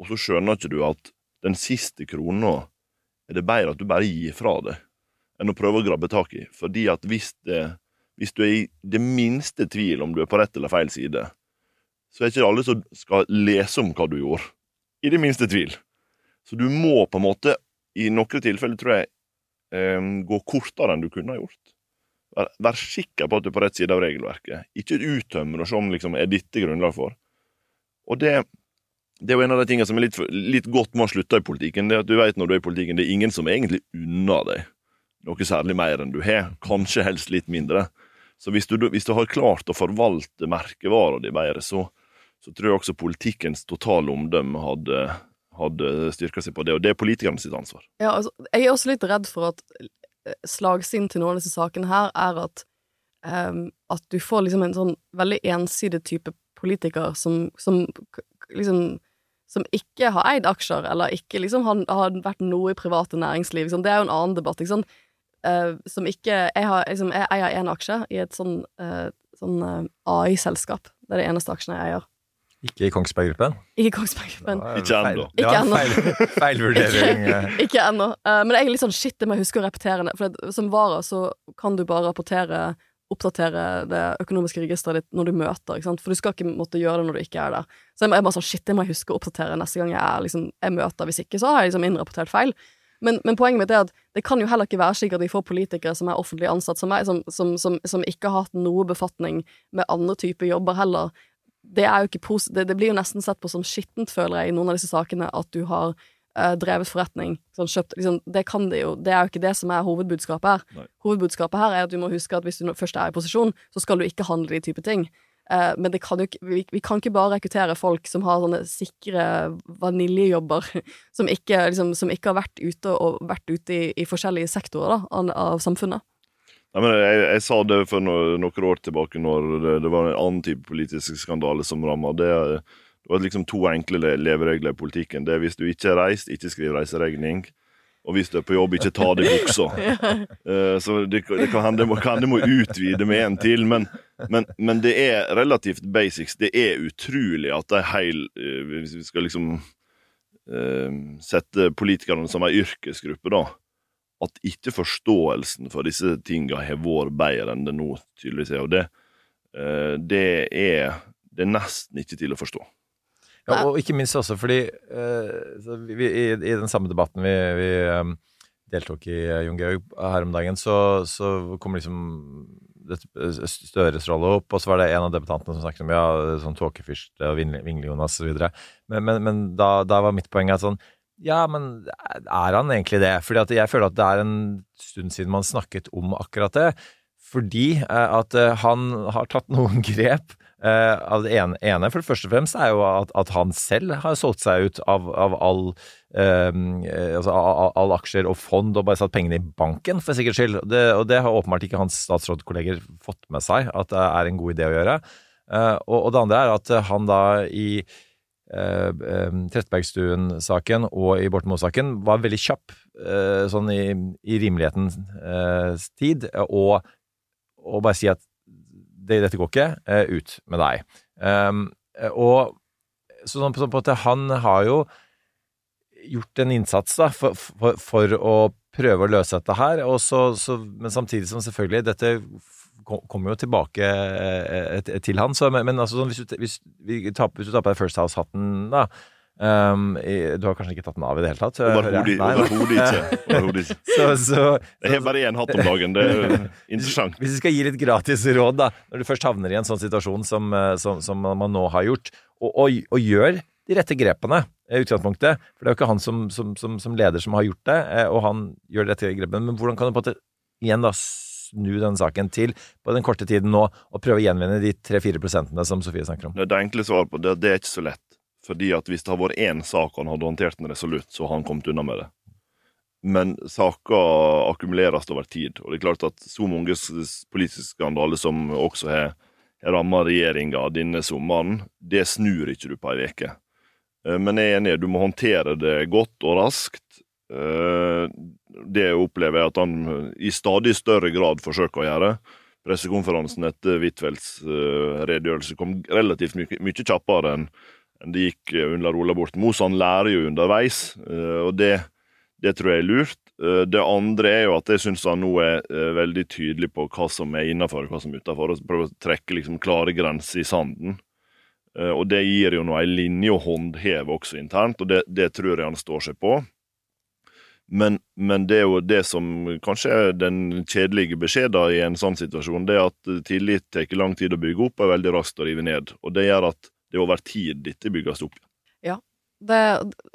og så skjønner ikke du at den siste krona er det bedre at du bare gir fra deg, enn å prøve å grabbe tak i. Fordi at hvis, det, hvis du er i det minste tvil om du er på rett eller feil side, så er ikke alle som skal lese om hva du gjorde. I det minste tvil. Så du må på en måte, i noen tilfeller, tror jeg, eh, gå kortere enn du kunne ha gjort. Vær, vær sikker på at du er på rett side av regelverket. Ikke uttømme og se om liksom, er dette grunnlag for. Og det, det er jo en av de tingene som er litt, litt godt med å slutte i politikken. Det er at du vet når du er i politikken, det er ingen som egentlig unner deg noe særlig mer enn du har. Kanskje helst litt mindre. Så hvis du, hvis du har klart å forvalte merkevarene, di bedre, så, så tror jeg også politikkens totale omdømme hadde, hadde styrka seg på det. Og det er politikerne sitt ansvar. Ja, altså, jeg er også litt redd for at eh, slagsiden til noen av disse sakene her er at um, at du får liksom en sånn veldig ensidig type politiker som, som liksom som ikke har eid aksjer, eller ikke liksom har, har vært noe i private næringsliv. Liksom. Det er jo en annen debatt. Sant? Eh, som ikke Jeg har liksom, én aksje i et sånn, uh, sånn uh, AI-selskap. Det er det eneste aksjen jeg eier. Ikke i Kongsberg Gruppen? Ikke i Kongsberg Gruppen. Ikke ennå. Ikke ennå. feil, feilvurdering. Ikke, ikke ennå. Uh, men jeg er litt sånn shit, det må jeg huske å repetere det. For det, som vara så kan du bare rapportere Oppdatere det økonomiske registeret ditt når du møter, ikke sant? for du skal ikke måtte gjøre det når du ikke er der. Så jeg, er jeg bare sånn, shit, det må jeg huske å oppdatere neste gang jeg, er, liksom, jeg møter. Hvis ikke, så har jeg liksom innrapportert feil. Men, men poenget mitt er at det kan jo heller ikke være slik at vi får politikere som er offentlig ansatt som meg, som, som, som, som ikke har hatt noe befatning med andre typer jobber heller. Det det, det blir jo nesten sett på som skittent, føler jeg, i noen av disse sakene, at du har uh, drevet forretning. Sånn kjøpt, liksom, det kan de jo. Det er jo ikke det som er hovedbudskapet her. Nei. Hovedbudskapet her er at du må huske at hvis du først er i posisjon, så skal du ikke handle de type ting. Uh, men det kan jo vi, vi kan ikke bare rekruttere folk som har sånne sikre vaniljejobber, som ikke, liksom, som ikke har vært ute og vært ute i, i forskjellige sektorer da, av, av samfunnet. Nei, men jeg, jeg sa det for no, noen år tilbake, når det, det var en annen type politisk skandale som ramma. Det, det var liksom to enkle leveregler i politikken. Det er hvis du ikke er reist, ikke skriv reiseregning. Og hvis du er på jobb, ikke ta det i buksa. <laughs> Eh, så det, det kan hende kan må utvide med en til, men, men, men det er relativt basics. Det er utrolig at ei heil eh, Hvis vi skal liksom uh, sette politikerne som ei yrkesgruppe, da at ikke forståelsen for disse tinga har vært bedre enn det nå tydeligvis er. Og det, eh, det er det er nesten ikke til å forstå. Ja, og ikke minst også fordi eh, så vi, i, i den samme debatten vi, vi deltok i, eh, Jon Georg, her om dagen, så, så kom liksom eh, Støres rolle opp, og så var det en av debattantene som snakket om ja, sånn tåkefyrste og Vingle- Vingle-Jonas osv. Men, men, men da, da var mitt poeng at sånn ja, men er han egentlig det? Fordi jeg føler at det er en stund siden man snakket om akkurat det. Fordi eh, at eh, han har tatt <laughs> noen grep. Eh, av det ene, for det første og fremst, er jo at, at han selv har solgt seg ut av, av all, eh, altså, all, all aksjer og fond og bare satt pengene i banken, for sikkerhets skyld. Det, og det har åpenbart ikke hans statsrådkolleger fått med seg at det er en god idé å gjøre. Eh, og, og det andre er at han da i Trettebergstuen-saken og i Borten Moe-saken var veldig kjapp eh, sånn i, i rimelighetens eh, tid, og, og bare si at det, dette går ikke, eh, ut med deg. Og så sånn på, på at han har jo gjort en innsats da, for, for, for å prøve å løse dette her, så, så, men samtidig som selvfølgelig dette kommer jo tilbake eh, til han. Så, men, men altså, sånn, hvis, du, hvis, vi tar, hvis du tar på deg First House-hatten, da Um, i- Du har kanskje ikke tatt den av i det hele tatt? <laughs> Overhodet ikke. Så, så, Jeg har bare én hatt om dagen. Det er jo interessant. hvis vi skal gi litt gratis råd, da, når du først havner i en sånn situasjon som, eh, som, som man nå har gjort, og, og, og gjør de rette grepene i utgangspunktet, for det er jo ikke han som, som, som, som leder som har gjort det, eh, og han gjør de rette grepene, men hvordan kan du på en måte igjen da snu den saken til på den korte tiden nå, og prøve å gjenvinne de 3-4 prosentene som Sofie snakker om? Det, det enkle svaret på det, det er ikke så lett. Fordi at hvis det har vært én sak han hadde håndtert den resolutt, så har han kommet unna med det. Men saker akkumuleres over tid, og det er klart at så mange politiske skandaler som også har ramma regjeringa denne sommeren, det snur ikke du på ei uke. Eh, Men jeg er enig, du må håndtere det godt og raskt. Eh, Det opplever jeg at han i stadig større grad forsøker å gjøre. Pressekonferansen etter Huitfeldts eh, redegjørelse kom relativt mye, mye kjappere enn det gikk eh, under Ola Borten Moe, han lærer jo underveis. eh, Og det, Det tror jeg er lurt. Eh, Det andre er jo at jeg syns han nå er eh, veldig tydelig på hva som er innafor og hva som er utafor, og prøver å trekke liksom klare grenser i sanden. Eh, Og det gir jo nå ei linje å håndheve også internt, og det, det tror jeg han står seg på. Men, men det er jo det som kanskje er den kjedelige beskjeden i en sånn situasjon, det er at tillit tar lang tid å bygge opp og er veldig raskt å rive ned. Og det gjør at det er over tid dette bygges opp. Ja. Det,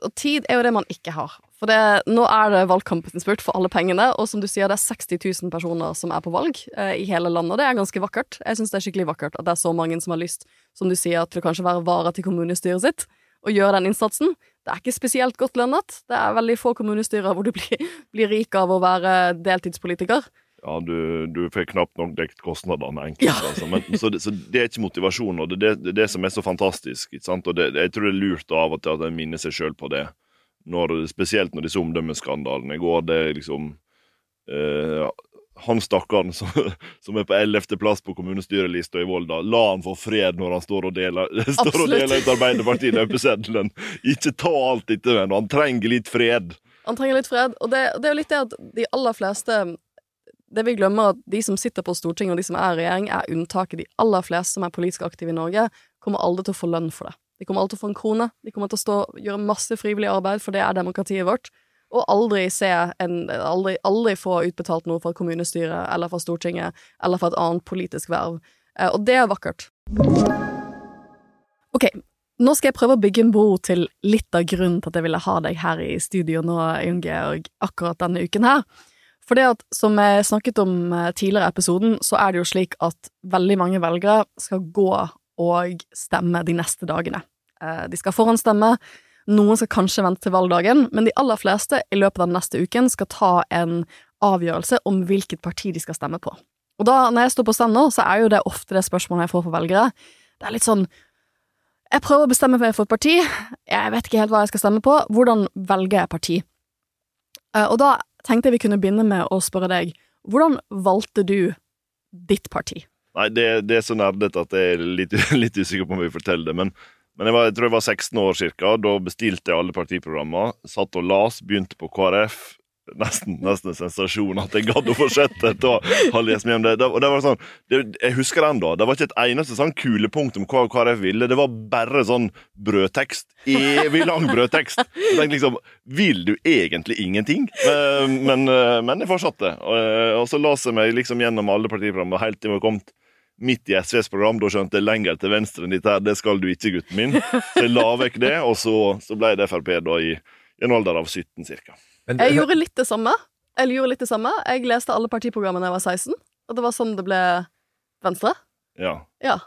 og tid er jo det man ikke har. For det, nå er det valgkampen spurt for alle pengene, og som du sier, det er 60 000 personer som er på valg eh, i hele landet. og Det er ganske vakkert. Jeg syns det er skikkelig vakkert at det er så mange som har lyst, som du sier, til å kanskje være vara til kommunestyret sitt, og gjøre den innsatsen. Det er ikke spesielt godt lønnet. Det er veldig få kommunestyrer hvor du blir, <laughs> blir rik av å være deltidspolitiker. Ja, du, du får knapt nok dekket kostnadene enkelt. Altså. Men, så, det, så det er ikke motivasjon, og det er det, det, det som er så fantastisk. Og det, jeg tror det er lurt av og til at en minner seg sjøl på det. Når, spesielt når disse omdømmeskandalene går. Det er liksom eh, Han stakkaren som, <laughs> som er på ellevteplass på kommunestyrelista i Volda, la han få fred når han står og deler, <laughs> står og deler ut Arbeiderparti-løpeseddelen. Ikke ta alt dette men han trenger litt fred. Han trenger litt fred, og det, det er jo litt det at de aller fleste Det vi glemmer, at de som sitter på Stortinget, og de som er i regjering, er unntaket. De aller fleste som er politisk aktive i Norge, kommer aldri til å få lønn for det. De kommer alltid til å få en krone. De kommer til å stå, gjøre masse frivillig arbeid, for det er demokratiet vårt. Og aldri en Aldri, aldri få utbetalt noe fra kommunestyret eller fra Stortinget eller fra et annet politisk verv. Eh, Og det er vakkert. Ok, nå skal jeg prøve å bygge en bro til litt av grunnen til at jeg ville ha deg her i studio nå, Jon Georg, akkurat denne uken her. For det at, som jeg snakket om eh, tidligere i episoden, så er det jo slik at veldig mange velgere skal gå og stemme de neste dagene. Eh, De skal forhåndsstemme, noen skal kanskje vente til valgdagen, men de aller fleste i løpet av den neste uken skal ta en avgjørelse om hvilket parti de skal stemme på. Og da, når jeg står på stand nå, så er jo det ofte det spørsmålet jeg får fra velgere. Det er litt sånn Jeg prøver å bestemme meg for et parti, jeg vet ikke helt hva jeg skal stemme på, hvordan velger jeg parti? Eh, Og da tenkte jeg vi kunne begynne med å spørre deg, hvordan valgte du ditt parti? Nei, det, det er så nerdete at jeg er litt, <laughs> litt usikker på om jeg vil fortelle det. Men, men jeg, var, jeg tror jeg var 16 år cirka. Da bestilte jeg alle partiprogrammer. Satt og las, begynte på KrF. Nesten, nesten en sensasjon at jeg gadd å fortsette å ha lest mye om det. det, og det var sånn, det jeg husker det da. Det var ikke et eneste sånn kulepunkt om hva KrF ville. Det var bare sånn brødtekst. Evig lang brødtekst. Jeg tenkte liksom Vil du egentlig ingenting? Men, Men, eh, men jeg fortsatte. Og, eh, og så las jeg meg liksom gjennom alle partiprogrammene helt til vi kom midt i SVs program. Da skjønte jeg lenger til venstre enn ditt her. Det skal du ikke, gutten min. Så jeg la vekk det, og så, så ble det Frp da i, i en alder av 17 cirka. Jeg gjorde litt det samme. Jeg gjorde litt det samme. Jeg leste alle partiprogrammene da jeg var 16, og det var sånn det ble Venstre. Ja. Ja.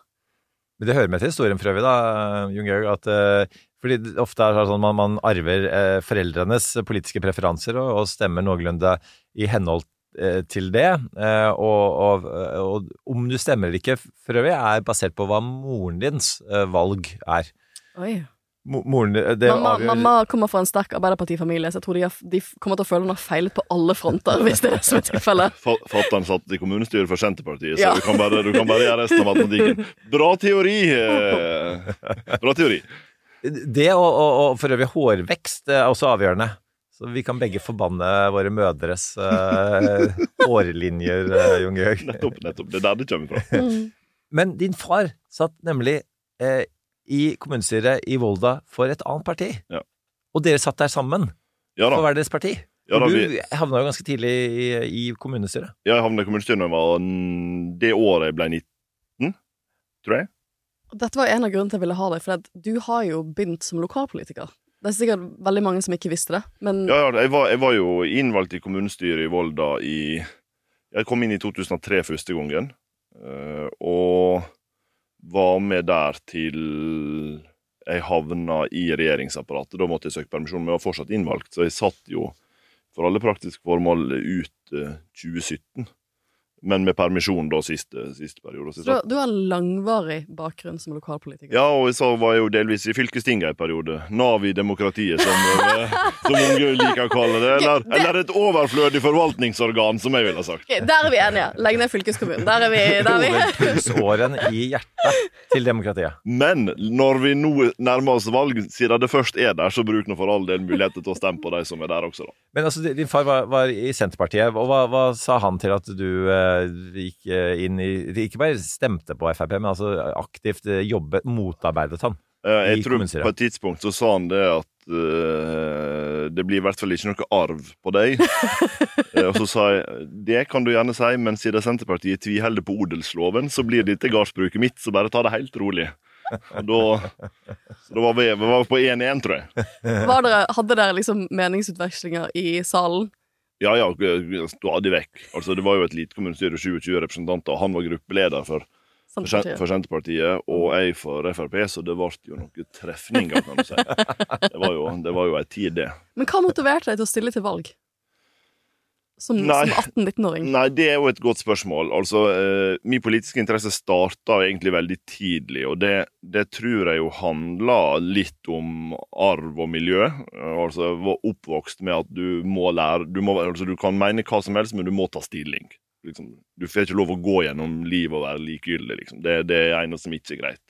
Men det hører med til historien for øvrig, da, Jon Georg, at eh, fordi det ofte er det sånn man, man arver eh, foreldrenes politiske preferanser og, og stemmer noenlunde i henhold eh, til det. Eh, og, og, og om du stemmer eller ikke for øvrig, er basert på hva moren dins eh, valg er. Oi. Moren, det Mamma, avgjør- mamma kommer fra en sterk arbeiderpartifamilie, så jeg tror de, har, de kommer til å føle hun har feilet på alle fronter, <laughs> hvis det er som er tilfellet. Fa- Fatter'n satt i kommunestyret for Senterpartiet, så Ja. du, kan bare, du kan bare gjøre resten av matematikken. Bra teori! Eh. Bra teori. Det og, og, og for øvrig hårvekst er også avgjørende. Så vi kan begge forbanne våre mødres <laughs> uh, årlinjer, uh, Jon Georg. Nettopp, nettopp. Det er der det kommer fra. Men din far satt nemlig eh, i kommunestyret i Volda for et annet parti. Ja. Og dere satt der sammen Ja for hver deres parti. Ja, da vi, du havna jo ganske tidlig i, i kommunestyret. jeg havna i kommunestyret da jeg var det året jeg ble 19, tror jeg. Dette var en av grunnene til jeg ville ha deg, for at du har jo begynt som lokalpolitiker. Det er sikkert veldig mange som ikke visste det, men Ja, ja, jeg var, jeg var jo innvalgt i kommunestyret i Volda i Jeg kom inn i 2003 første gangen. eh, Og var med der til jeg havna i regjeringsapparatet. Da måtte jeg søke permisjon, men jeg var fortsatt innvalgt, så jeg satt jo for alle praktiske formål ut eh, 2017. Men med permisjon da siste, siste periode. Så så du, har langvarig bakgrunn som lokalpolitiker. ja, og så var jeg jo delvis i fylkestinget en periode. Nav i demokratiet, som, eh, som unge liker å kalle det. Eller, Det- eller et overflødig forvaltningsorgan, som jeg ville ha sagt. Ok, der er vi enige. Legg ned fylkeskommunen. Der er vi. <laughs> Der er vi. Pulsåren i hjertet til demokratiet. Men når vi nå nærmer oss valg, siden det først er der, så bruk nå for all del muligheter til å stemme på de som er der også, da. Men altså, din far var, var i Senterpartiet, og hva, hva sa han til at du eh, gikk eh, inn i Ikke bare stemte på Frp, men altså aktivt eh, jobbet, motarbeidet han? Eh, I Jeg tror på et tidspunkt så sa han det at uh, det blir i hvert fall ikke noe arv på deg. <laughs> Eh, og så sa jeg det kan du gjerne si, men siden Senterpartiet tviholder på odelsloven, så blir dette gardsbruket mitt, så bare ta det helt rolig. Og da, da var vi, vi var på 1-1, tror jeg. Var dere, hadde dere liksom meningsutvekslinger i salen? Ja, ja, stadig vekk. Altså, det var jo et lite kommunestyre, 27 representanter, og han var gruppeleder for, for, Sen- Senterpartiet? og jeg for Frp, så det ble jo noen trefninger, kan du si. <laughs> Det var jo, det var jo ei tid, det. Men hva motiverte deg til å stille til valg? Som, som 18-19-åring? Nei, det er jo et godt spørsmål. Altså, eh, Min politiske interesse starta egentlig veldig tidlig, og det, det tror jeg jo handla litt om arv og miljø. Altså, var oppvokst med at du må lære du, må, altså, du kan mene hva som helst, men du må ta stilling. Liksom, du får ikke lov å gå gjennom livet og være likegyldig. Liksom. Det, det er eneste som ikke er greit.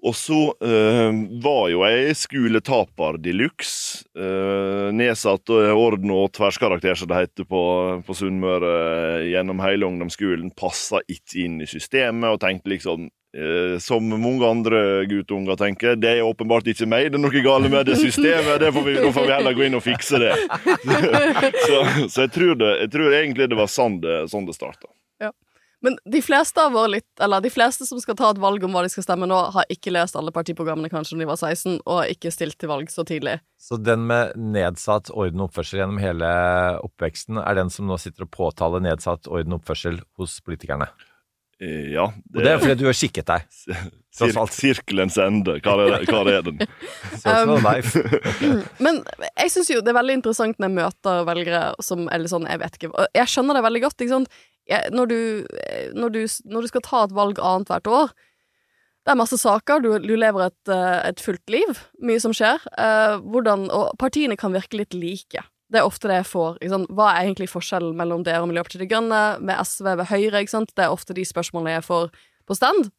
Og så øh, var jo jeg skoletaper de luxe. Øh, nedsatt eh, orden og tverrskarakter, som det heter på, på Sunnmøre, gjennom hele ungdomsskolen. Passa ikke inn i systemet, og tenkte liksom øh, Som mange andre guttunger tenker, det er åpenbart ikke meg, det er noe galt med det systemet. Det får vi, nå får vi heller gå inn og fikse det. <laughs> så så jeg, tror det, jeg tror egentlig det var sånn det, sånn det starta. Men de fleste litt, de fleste som skal ta et valg om hva de skal stemme nå, har ikke lest alle partiprogrammene kanskje når de var 16, og ikke stilt til valg så tidlig. Så den med nedsatt orden og oppførsel gjennom hele oppveksten, er den som nå sitter og påtaler nedsatt orden og oppførsel hos politikerne? Eh, ja. Og det er fordi du har kikket deg. <laughs> Sir sirkelens ende. Hva er, hva er den? <laughs> Um. <laughs> Men jeg syns jo det er veldig interessant når jeg møter velgere som Eller sånn, jeg vet ikke og Jeg skjønner det veldig godt, ikke sant. Jeg, når, du, eh, når, du, når du skal ta et valg annethvert år det er masse saker, du, du lever et, eh, et fullt liv, mye som skjer. Uh, hvordan, og partiene kan virke litt like. Det er ofte det jeg får. Hva er egentlig forskjellen mellom dere og Miljøpartiet De Grønne, med SV ved Høyre? Ikke sant? Det er ofte de spørsmålene jeg får på stand.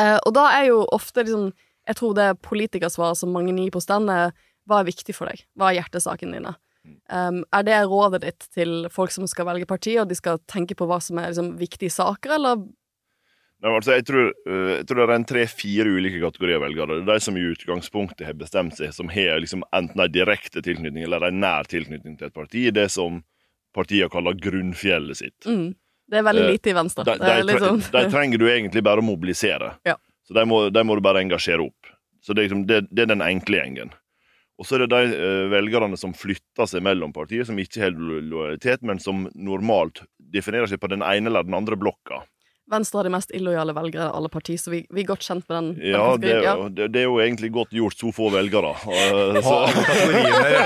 Eh, og da er jo ofte liksom Jeg tror det politikersvaret som mange gir på stand, er hva er viktig for deg? Hva er hjertesakene dine? Um, er det rådet ditt til folk som skal velge parti, og de skal tenke på hva som er liksom, viktige saker, eller Nei, altså, jeg, tror, øh, jeg tror det er en tre-fire ulike kategorier velgere. Det er de som i utgangspunktet har bestemt seg, som har liksom enten en direkte tilknytning eller en nær tilknytning til et parti. Det som partiene kaller grunnfjellet sitt. mm, Det er veldig Eh, lite i Venstre. De, de, sånn de trenger du egentlig bare å mobilisere. Ja. Så de må, de må du bare engasjere opp. Så det er, liksom, det, det er den enkle gjengen. Og så er det de eh, velgerne som flytter seg mellom partier, som ikke har lojalitet, men som normalt definerer seg på den ene eller den andre blokka. Venstre har de mest illojale velgere av alle partier, så vi, vi er godt kjent med den. Ja, det, er jo- det, det er jo egentlig godt gjort, så få velgere. Så-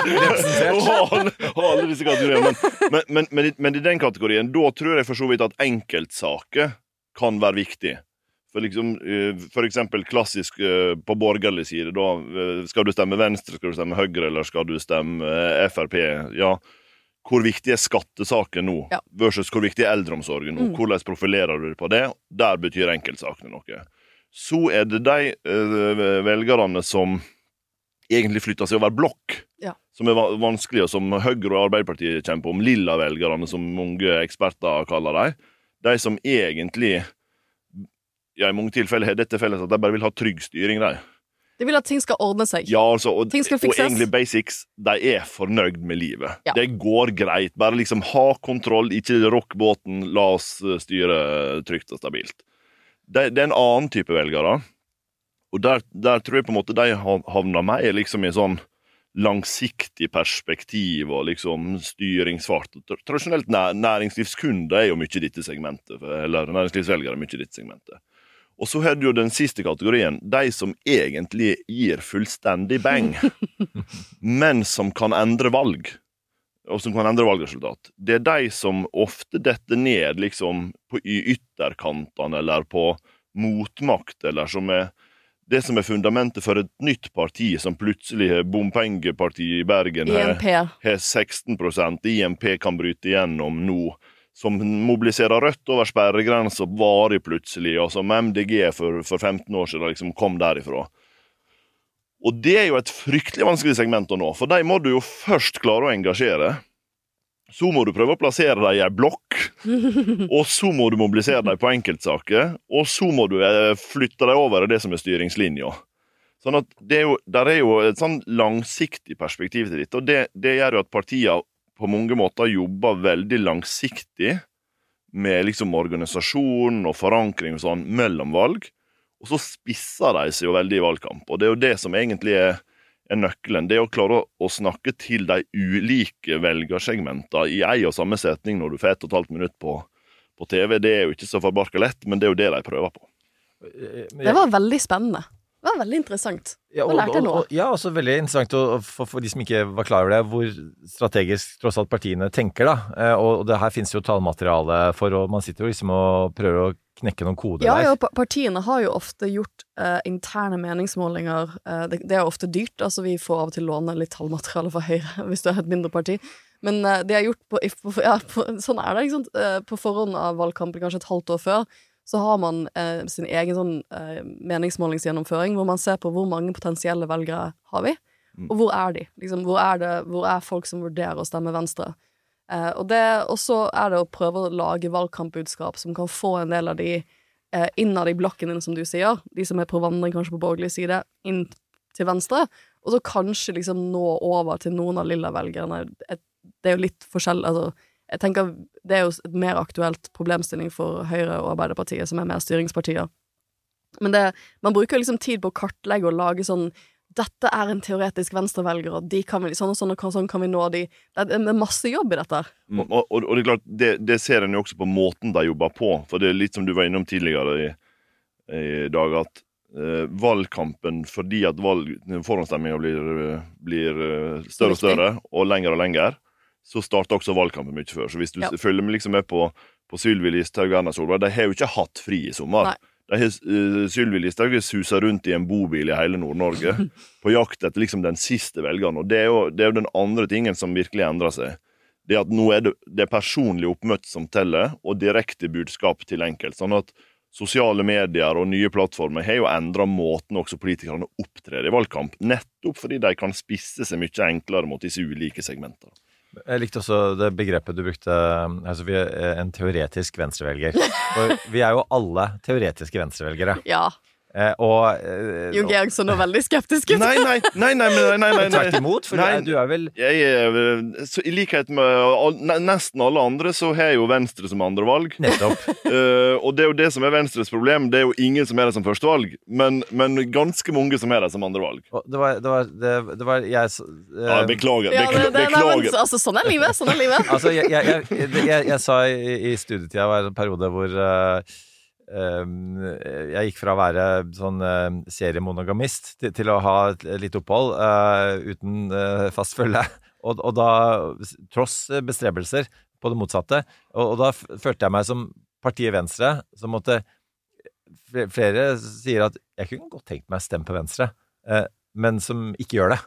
representert. <laughs> Ha alle, disse kategoriene. Men, men, men, men, i- den kategorien, da tror jeg for så vidt at enkeltsaker kan være viktig. For, liksom, eh, for eksempel klassisk eh, på borgerlig side, da. Skal du stemme Venstre, skal du stemme Høyre, eller skal du stemme Frp? Ja. Hvor viktig er skattesaken nå, Ja. versus hvor viktig er eldreomsorgen nå? Mm. Hvordan profilerer du deg på det? Der betyr enkeltsakene noe. Så er det de eh, velgerne som egentlig flytter seg over blokk, Ja. som er vanskelig, og som Høyre og Arbeiderpartiet kjemper om. Lilla-velgerne, som mange eksperter kaller dem. De som egentlig ja, i mange tilfeller har dette felles at de bare vil ha trygg styring. De. De vil at ting skal ordne seg. Ja, altså, og, Ting skal og egentlig basics, de er fornøyd med livet. Ja. Det går greit. Bare liksom ha kontroll, ikke rock båten, la oss eh, styre trygt og stabilt. Det, det er en annen type velgere, og der, der tror jeg på en måte de ha- havner mer liksom i sånn langsiktig perspektiv og liksom styringsfart. Tradisjonelt næringslivskunde næringslivskunder er jo mye i dette segmentet, eller næringslivsvelgere er mye i dette segmentet. Og så har du jo den siste kategorien, de som egentlig gir fullstendig bang, <laughs> men som kan endre valg. Og som kan endre valgresultat. Det er de som ofte detter ned liksom på i ytterkantene eller på motmakt, eller som er det som er fundamentet for et nytt parti som plutselig har bompengepartiet i Bergen har INP. 16% IMP kan bryte igjennom nå. Som mobiliserer Rødt over sperregrensa varig plutselig, og som MDG for, for 15 år siden liksom kom derifra. Og det er jo et fryktelig vanskelig segment å nå, for de må du jo først klare å engasjere. Så må du prøve å plassere dem i ei blokk, <laughs> og så må du mobilisere dem på enkeltsaker, og så må du eh, flytte dem over i det som er styringslinja. Sånn at det er jo, Der er jo et sånn langsiktig perspektiv til dette, og det, det gjør jo at partiene på mange måter jobber veldig langsiktig med liksom organisasjon og forankring og sånn mellom valg. Og så spisser de seg jo veldig i valgkamp, og det er jo det som egentlig er, er nøkkelen. Det er å klare å, å snakke til de ulike velgersegmentene i ei og samme setning når du får ett og et halvt minutt på, på TV. Det er jo ikke så forbarka lett, men det er jo det de prøver på. Det var veldig spennende. Det var veldig interessant. Ja, og, lærte jeg noe. og, ja, også veldig interessant for, for de som ikke var klar over det, hvor strategisk tross alt partiene tenker. da. Eh, Og, det her finnes jo tallmateriale for, og man sitter jo liksom og prøver å knekke noen koder Ja, der. ja, pa- partiene har jo ofte gjort eh, interne meningsmålinger. Eh, det, det er ofte dyrt. altså Vi får av og til låne litt tallmateriale fra Høyre <laughs> hvis du er et mindre parti. Men eh, det er gjort på, på, ja, på Sånn er det, ikke sant. Eh, på forhånd av valgkampen, kanskje et halvt år før, så har man eh, sin egen sånn eh, meningsmålingsgjennomføring, hvor man ser på hvor mange potensielle velgere har vi, og hvor er de? Liksom, hvor, er det, hvor er folk som vurderer å stemme Venstre? Eh, og så er det å prøve å lage valgkampbudskap som kan få en del av de eh, innad i blokken din, som du sier, de som er på vandring kanskje på borgerlig side, inn til venstre, og så kanskje liksom nå over til noen av lilla velgerne. Det er jo litt forskjell, altså jeg tenker Det er jo et mer aktuelt problemstilling for Høyre og Arbeiderpartiet, som er mer styringspartier. Men det, man bruker liksom tid på å kartlegge og lage sånn dette er en teoretisk venstrevelger, og de kan vi, sånn og sånn, og sånn kan vi nå de. Det er, masse jobb i dette. Mm. Og, og, og det er klart, det, det ser en jo også på måten de jobber på. For det er litt som du var innom tidligere i, i dag, at eh, valgkampen, fordi at valg, forhåndsstemminga blir, blir eh, større og større, og lenger og lenger, så starta også valgkampen mye før. Så hvis du Ja. følger med, liksom med på, på Sylvi Listhaug og Erna Solberg, de har jo ikke hatt fri i sommer. Nei. De har, uh, Sylvi Listhaug suser rundt i en bobil i hele Nord-Norge <laughs> på jakt etter liksom den siste velgeren. Og det er, jo, det er jo den andre tingen som virkelig endrer seg. Det at nå er det, det er personlig oppmøte som teller, og direkte budskap til enkelt. Sånn at sosiale medier og nye plattformer har jo endra måten også politikerne opptrer i valgkamp. Nettopp fordi de kan spisse seg mye enklere mot disse ulike segmentene. Jeg likte også det begrepet du brukte, altså vi er en teoretisk venstrevelger. <laughs> For vi er jo alle teoretiske venstrevelgere. Ja. Eh, og eh, Jon Georg så nå veldig skeptisk ut. Nei, nei, nei, nei, nei, nei, nei, nei. Tvert imot, for Nei. du er vel Jeg eh, så I likhet med nesten alle andre, så har jeg jo Venstre som andrevalg. Nettopp. Eh, og det er jo det som er Venstres problem. Det er jo ingen som er det som førstevalg, men, men ganske mange som er det som andrevalg. Det var, det var, det, det var jeg eh, Ja, beklager. Ja, det, det, nei, men, altså, sånn er livet. Sånn er livet. Altså, jeg, jeg, jeg, jeg, jeg sa i, i studietida var en periode hvor eh, jeg gikk fra å være sånn eh, seriemonogamist til, å ha litt opphold eh, uten eh, fast følge. Og, da, tross bestrebelser på det motsatte, og, da følte jeg meg som partiet Venstre, som måtte Flere sier at jeg kunne godt tenkt meg å stemme på Venstre, men som ikke gjør det.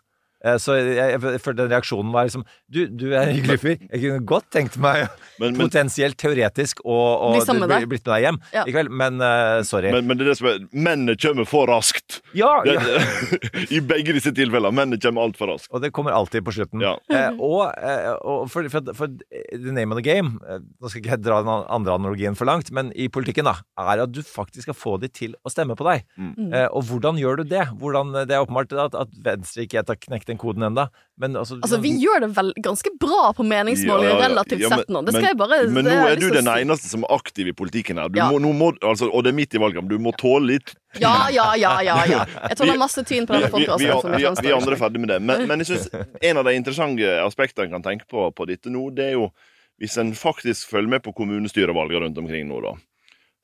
Eh, Så jeg, jeg, jeg følte den reaksjonen var liksom Du, du er en hyggelig fyr. Jeg kunne godt tenkt meg <laughs> Men, men, potensielt teoretisk å å Bli sammen med deg. blitt med deg hjem Ja. i kveld, men uh, sorry. men, men det er det som er Mennene kommer for raskt. ja, Det, ja. <laughs> I begge disse tilfellene. Mennene kommer altfor raskt. Og det kommer alltid på slutten. Ja. Eh, og eh, og for, for, for the name of the game Nå skal ikke jeg dra den andre analogien for langt, men i politikken da er at du faktisk skal få de til å stemme på deg. Mm. Eh, og hvordan gjør du det? Hvordan, det er åpenbart at, at Venstre ikke har knekt den koden ennå. Men altså, Altså, vi gjør det vel ganske bra på meningsmålinger Ja, ja, relativt ja, men- sett nå. Det skal men- jeg bare Men det nå er du å den eneste som er aktiv i politikken her. Du Ja. må, nå må, altså, og det er midt i valgkampen. Du må tåle litt Ja, ja, ja, ja, ja. <laughs> Jeg tåler masse tyn på denne vi, vi, podkasten. vi, vi andre er ferdig med det. Men, men jeg synes en av de interessante aspektene en kan tenke på på dette nå, det er jo hvis en faktisk følger med på kommunestyrevalgene rundt omkring nå, da,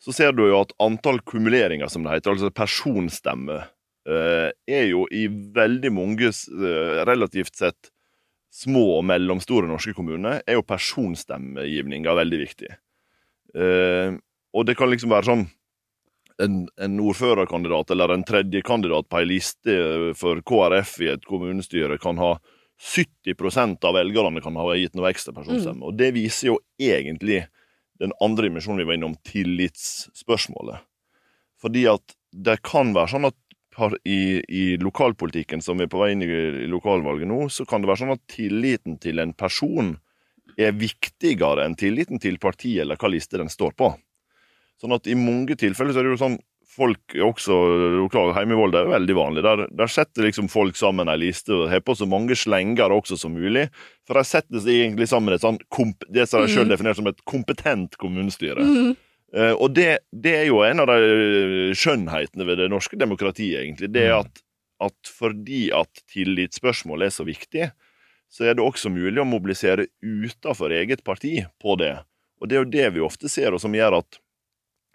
så ser du jo at antall kumuleringer, som det heter, altså personstemmer, er jo i veldig mange eh, relativt sett små og mellomstore norske kommuner, er jo personstemmegivninga veldig viktig. Eh, og det kan liksom være sånn en, en ordførerkandidat eller en tredjekandidat på ei liste for KrF i et kommunestyre kan ha 70% av velgerne kan ha gitt noe ekstra Mm. Og det viser jo egentlig den andre dimensjonen vi var innom, tillitsspørsmålet. Fordi at det kan være sånn at i, i lokalpolitikken, som vi er på vei inn i, i lokalvalget nå, så kan det være sånn at tilliten til en person er viktigere enn tilliten til partiet eller hva liste den står på. Sånn at i mange tilfeller så er det jo sånn folk også lokal hjemme i Volda er veldig vanlig. Der, der setter liksom folk sammen ei liste og har på så mange slenger også som mulig. For de setter seg egentlig sammen et sånn det som de selv Mm. definerer som et kompetent kommunestyre. Mhm. Eh, og det, det er jo en av de skjønnhetene ved det norske demokratiet, egentlig. Det er at, at fordi at tillitsspørsmål er så viktig, så er det også mulig å mobilisere utenfor eget parti på det. Og det er jo det vi ofte ser, og som gjør at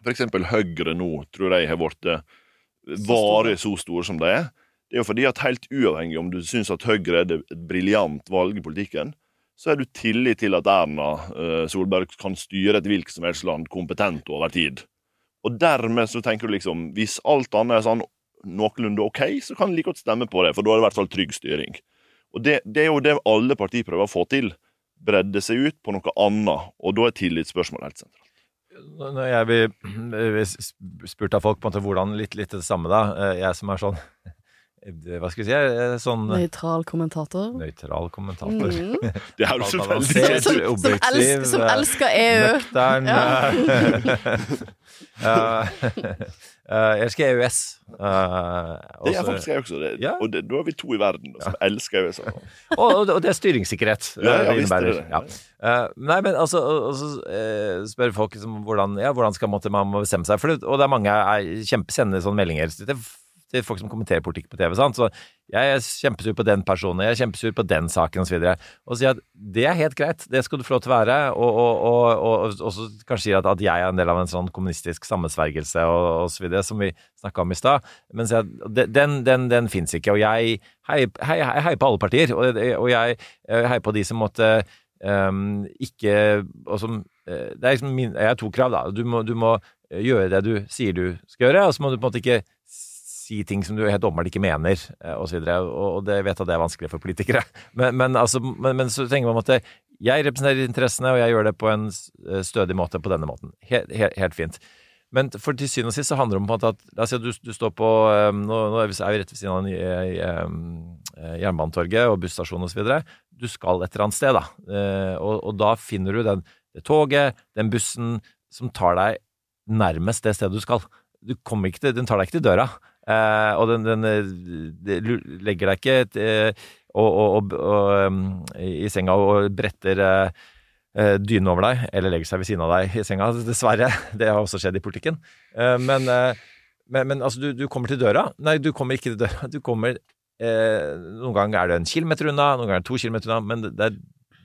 f.eks. Høyre nå, tror jeg, har blitt varig så store som de er. Det er jo fordi at helt uavhengig om du syns at Høyre er det- et briljant valg i politikken, så er du tillit til at Erna eh, Solberg kan styre et hvilket som helst land kompetent over tid. Og dermed så tenker du liksom Hvis alt annet er sånn noenlunde OK, så kan du like godt stemme på det, for da er det i hvert fall trygg styring. Og det, det er jo det alle partier prøver å få til. Bredde seg ut på noe annet, og da er tillitsspørsmålet helt sentralt. Når jeg blir spurt av folk på en måte hvordan litt, litt det samme, da. Eh, Jeg som er sånn Hva skal vi si? er Sånn Nøytral kommentator. nøytral kommentator. Mhm. <laughs> Det høres jo veldig kjedelig Som, som, elsk, elsker, som eh, elsker EU. Nøktern Ja. <laughs> eh, Jeg elsker EØS. eh, Det er faktisk jeg også. Det. Ja. Og det, da er vi to i verden som som elsker EØS. <laughs> og, og, og det er styringssikkerhet. Ja, ja, det er det innebærer. det. Ja. Uh, nei, men altså Og så uh, spør folk liksom, hvordan, ja, hvordan skal måtte, man bestemme seg. For det, og det er mange jeg kjempe, sender sånne meldinger til, til folk som kommenterer politikk på TV. Sant? Så jeg er kjempesur på den personen, jeg er kjempesur på den saken osv. Og, sier at det er helt greit, det skal du få lov til å være. Og, og, og, og, så kanskje sier at, at jeg er en del av en sånn kommunistisk sammensvergelse og, osv., som vi snakka om i stad. Men sier at den, den, den fins ikke. Og jeg heier hei, hei, på alle partier. Og jeg eh, heier på de som måtte um, ikke og som, eh, Det er liksom min, jeg har to krav, da. Du må, du må eh, gjøre det du sier du skal gjøre, og så må du på en måte ikke si ting som du helt åpenbart ikke mener, osv. og. Og, det vet at det er vanskelig for politikere. <laughs> Men, men, altså, men, men så tenker man at jeg representerer interessene, og jeg gjør det på en eh, stødig måte på denne måten. Helt, helt, helt fint. Men for til syvende og sist så handler det om at La oss si at du, du står på eh, Nå, nå er vi rett ved siden av eh, eh, Jernbanetorget og busstasjonen osv. Du skal et eller annet sted, da. Eh, og, og da finner du den, det toget, den bussen, som tar deg nærmest det stedet du skal. Du ikke til, den tar deg ikke til døra. Eh, og den, den eh, legger deg ikke et, eh, og, og, og, um, i senga og bretter eh, dyne over deg, eller legger seg ved siden av deg i senga. <laughs> Dessverre. Det har også skjedd i politikken. Eh, men, men, men altså, du, du kommer til døra. Nei, du kommer ikke til døra. <laughs> Du kommer Noen ganger er det en kilometer unna, noen ganger er det to kilometer unna, men det er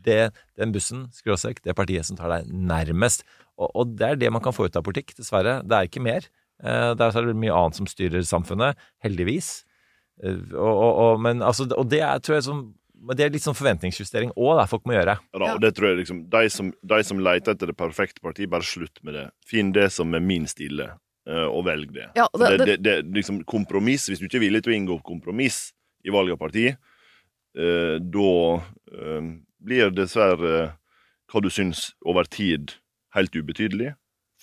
det, den bussen, skråstrek, det partiet som tar deg nærmest. Og, og det er det man kan få ut av politikk, dessverre. Det er ikke mer. Eh, det er det mye annet som styrer samfunnet, heldigvis. Eh, og, og, og, men altså, og det er, tror jeg, som, men det er litt sånn forventningsjustering òg, folk må gjøre. Ja, og det tror jeg liksom, de som, de som leter etter det perfekte partiet, bare slutt med det. Finn det som er minst ille, eh, og velg det. Ja, det- det, det, det, liksom kompromiss, Hvis du ikke er villig til å inngå kompromiss i valg av parti, eh, da eh, blir dessverre hva du syns over tid, helt ubetydelig.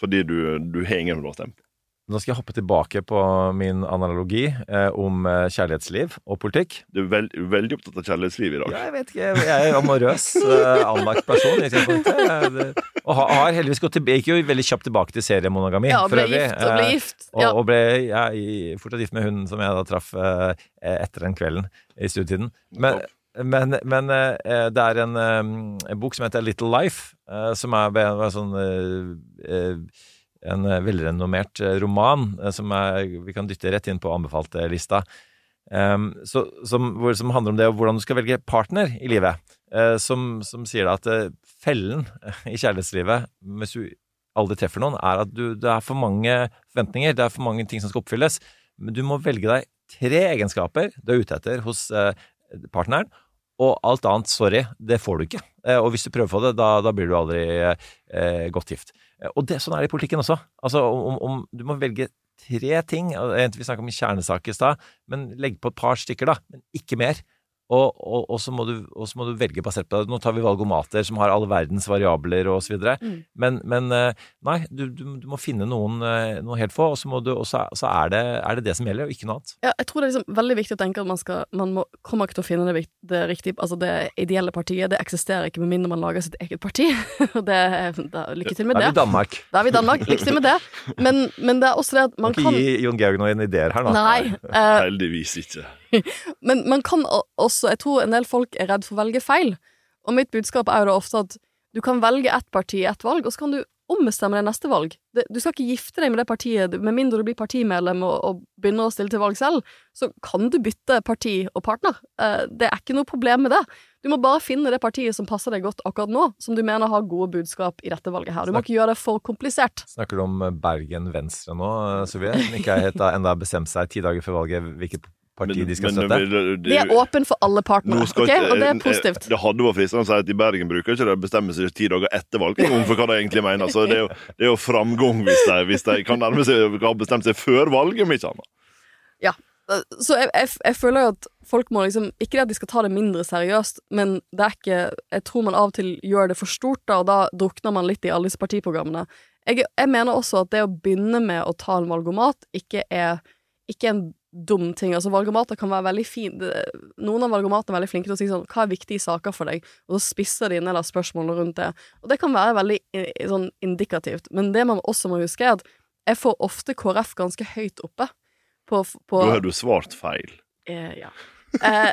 Fordi du, du har ingen å stemme på. Nå skal jeg hoppe tilbake på min analogi eh, om eh, kjærlighetsliv og politikk. Du er veld, veldig opptatt av kjærlighetsliv i dag. Ja, jeg vet ikke, jeg er amorøs, eh, anlagt person. Og har, har heldigvis gått tilbake, gikk jo veldig kjapt tilbake til seriemonogami. Ja, for ble øvrig. gift og ble Eh, gift. Og, Ja. og ble ja, fortsatt gift med hun som jeg da traff eh, etter den kvelden i studietiden. Men, men, men eh, det er en, eh, en bok som heter Little Life, eh, som er en sånn eh, eh, en eh, velrenommert eh, roman eh, som er, vi kan dytte rett inn på anbefalte-lista. Um, så, som, som handler om det hvordan du skal velge partner i livet. Uh, som, som sier at uh, fellen i kjærlighetslivet, hvis du aldri treffer noen, er at du, det er for mange forventninger, det er for mange ting som skal oppfylles. Men du må velge deg tre egenskaper du er ute etter hos uh, partneren, og alt annet, sorry, det får du ikke. Og hvis du prøver på det, da, da blir du aldri godt gift. Eh, Og det, sånn er det i politikken også. Altså, om, om Du må velge tre ting. Vi snakket om kjernesak i stad, men legg på et par stykker, da. Men ikke mer. Og, og, og, så må du, og så må du velge basert på det. Nå tar vi valgomater som har all verdens variabler og så videre. Mm. Men, men eh, nei, du, du, du må finne noen, eh, noen helt få, og så, må du, og så, så er, det, er det det som gjelder, og ikke noe annet. Ja, jeg tror det er liksom veldig viktig å tenke at man, skal, man må, kommer ikke til å finne det, det riktige Altså, det ideelle partiet, det eksisterer ikke med mindre man lager sitt eget parti. <laughs> Og det, da, lykke til med Da er det. vi i Danmark. Da er vi i Danmark. Lykke til med det. Men, men det er også det at man kan ikke gi Jon Georg noen ideer her nå. Nei. Uh, Heldigvis ikke. <laughs> Men man kan også Jeg tror en del folk er redd for å velge feil. Og mitt budskap er jo da ofte at du kan velge ett parti i ett valg, og så kan du ombestemme deg neste valg. Du skal ikke gifte deg med det partiet, med mindre du blir partimedlem og, og begynner å stille til valg selv. Så kan du bytte parti og partner. Eh, det er ikke noe problem med det. Du må bare finne det partiet som passer deg godt akkurat nå, som du mener har gode budskap i dette valget her. Du må ikke gjøre det for komplisert. Snakker du om Bergen Venstre nå, Sofie? Som ikke er helt, enda bestemt seg ti dager før valget hvilket parti de skal støtte? De er åpen for alle partnere, Nå skal ok? Og det er positivt. Det hadde vært fristende å si at i Bergen bruker ikke de å bestemme seg ti dager etter valget om for hva de egentlig mener. Så det er jo, det er jo framgang hvis de, hvis de kan nærme seg ha bestemt seg før valget, om ikke annet. Ja. Så jeg, jeg, jeg føler jo at folk må liksom Ikke det at de skal ta det mindre seriøst, men det er ikke Jeg tror man av og til gjør det for stort, da, og da drukner man litt i alle disse partiprogrammene. Jeg, jeg mener også at det å begynne med å ta en valgomat ikke er ikke en dum ting. Altså Valgomater kan være veldig fin Noen av valgomatene er veldig flinke til å si sånn Hva er viktige saker for deg? Og så spisser de inn eller spørsmålene rundt det. Og det kan være veldig eh, sånn indikativt. Men det man også må huske, er at jeg får ofte KrF ganske høyt oppe. På, på Da har du svart feil. Eh, ja. Eh,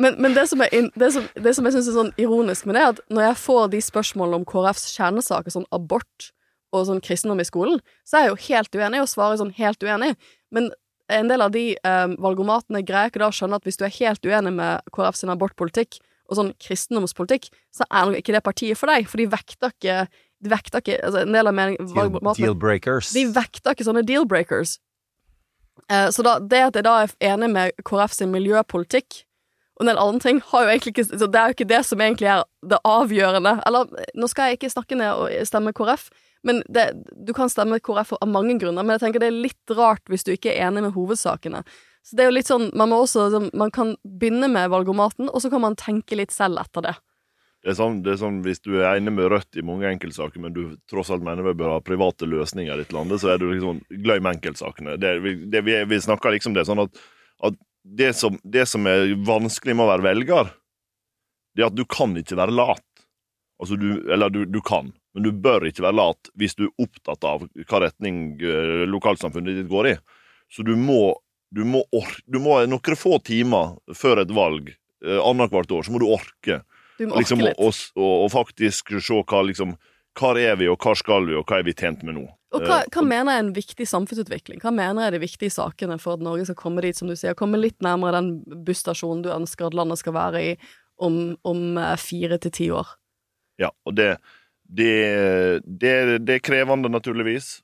men, men det som, in, det som, det som jeg syns er sånn ironisk med det, er at når jeg får de spørsmålene om KrFs kjernesaker, sånn abort og sånn kristendom i skolen, så er jeg jo helt uenig, og svarer sånn helt uenig. Men en del av de um, valgomatene greier ikke da å skjønne at hvis du er helt uenig med KrF sin abortpolitikk og sånn kristendomspolitikk, så er nok ikke det partiet for deg, for de vekter ikke de vekter ikke altså En del av mening, Deal, deal de vekter ikke sånne deal-breakers. Uh, så da, det at jeg da er enig med KrF sin miljøpolitikk og en del andre ting, har jo egentlig ikke så Det er jo ikke det som egentlig er det avgjørende. Eller, nå skal jeg ikke snakke ned og stemme KrF, men det, du kan stemme KrF av mange grunner. Men jeg tenker det er litt rart hvis du ikke er enig med hovedsakene. Så det er jo litt sånn Man må også Man kan begynne med valgomaten, og så kan man tenke litt selv etter det. Det er, sånn, det er sånn, Hvis du er enig med Rødt i mange enkeltsaker, men du tross alt mener vi bør ha private løsninger i dette landet, så er du liksom glem enkeltsakene. Det, det, vi, vi snakker liksom det sånn at, at det, som, det som er vanskelig med å være velger, det er at du kan ikke være lat. Altså du, eller du, du kan, men du bør ikke være lat hvis du er opptatt av hva retning eh, lokalsamfunnet ditt går i. Så du må, du må, du må noen få timer før et valg eh, annethvert år, så må du orke. Du må orke liksom, litt. Og, og, og faktisk se hva liksom Hvor er vi, og hva skal vi, og hva er vi tjent med nå? Og hva, Eh, hva mener jeg er en viktig samfunnsutvikling? Hva mener jeg er de viktige sakene for at Norge skal komme dit, som du sier, komme litt nærmere den busstasjonen du ønsker at landet skal være i om, om fire til ti år? Ja, og det, det, det, det er krevende, naturligvis.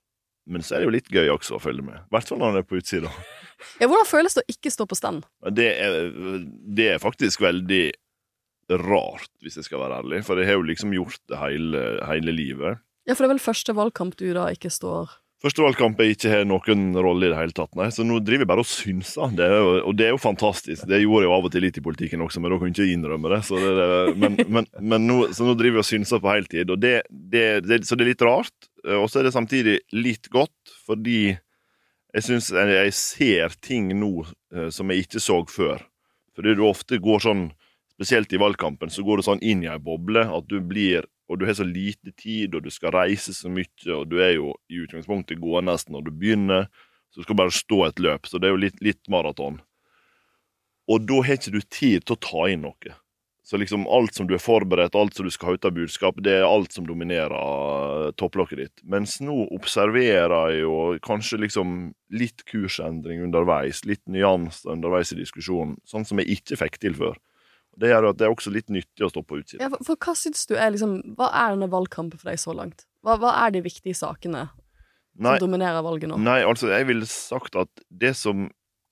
Men så er det jo litt gøy også å følge med. I hvert fall når man er på utsida. <laughs> Ja, hvordan føles det å ikke stå på stand? Det er, det er faktisk veldig rart, hvis jeg skal være ærlig. For jeg har jo liksom gjort det hele, hele livet. Ja, for det er vel første valgkamp du da ikke står Første valgkamp jeg ikke har noen rolle i det hele tatt, nei. Så nå driver jeg bare og synser. Det er og det er jo fantastisk. Det gjorde jeg jo av og til litt i politikken også, men da kan jeg ikke innrømme det. Så, det, men, men, men nå, så nå driver jeg og synser på heltid, og det, det, så det er litt rart. Eh, Og så er det samtidig litt godt, fordi jeg syns jeg ser ting nå eh, som jeg ikke så før. Fordi du ofte går sånn, spesielt i valgkampen, så går du sånn inn i ei boble at du blir og du har så lite tid, og du skal reise så mye, og du er jo i utgangspunktet gående når du begynner, så du skal bare stå et løp, så det er jo litt, litt maraton. Og da har ikke du tid til å ta inn noe. Så liksom alt som du er forberedt, alt som du skal ha ut av budskap, det er alt som dominerer eh, topplokket ditt. Mens nå observerer jeg jo kanskje liksom litt kursendring underveis, litt nyanser underveis i diskusjonen, sånn som jeg ikke fikk til før. Det gjør at det er også litt nyttig å stå på utsiden. Ja, for, for hva syns du er liksom Hva er denne valgkampen for deg så langt? Hva, hva er de viktige sakene som Nei, dominerer valget nå? Nei, altså, jeg ville sagt at det som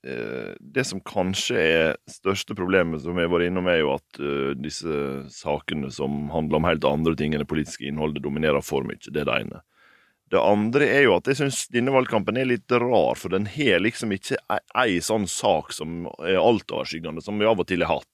eh, Det som kanskje er største problemet som jeg var innom, er jo at eh, disse sakene som handler om helt andre ting enn det politiske innholdet, dominerer for mye. Det er det ene. Det andre er jo at jeg syns denne valgkampen er litt rar, for den har liksom ikke ei, ei sånn sak som er altoverskyggende, som vi av og til har hatt.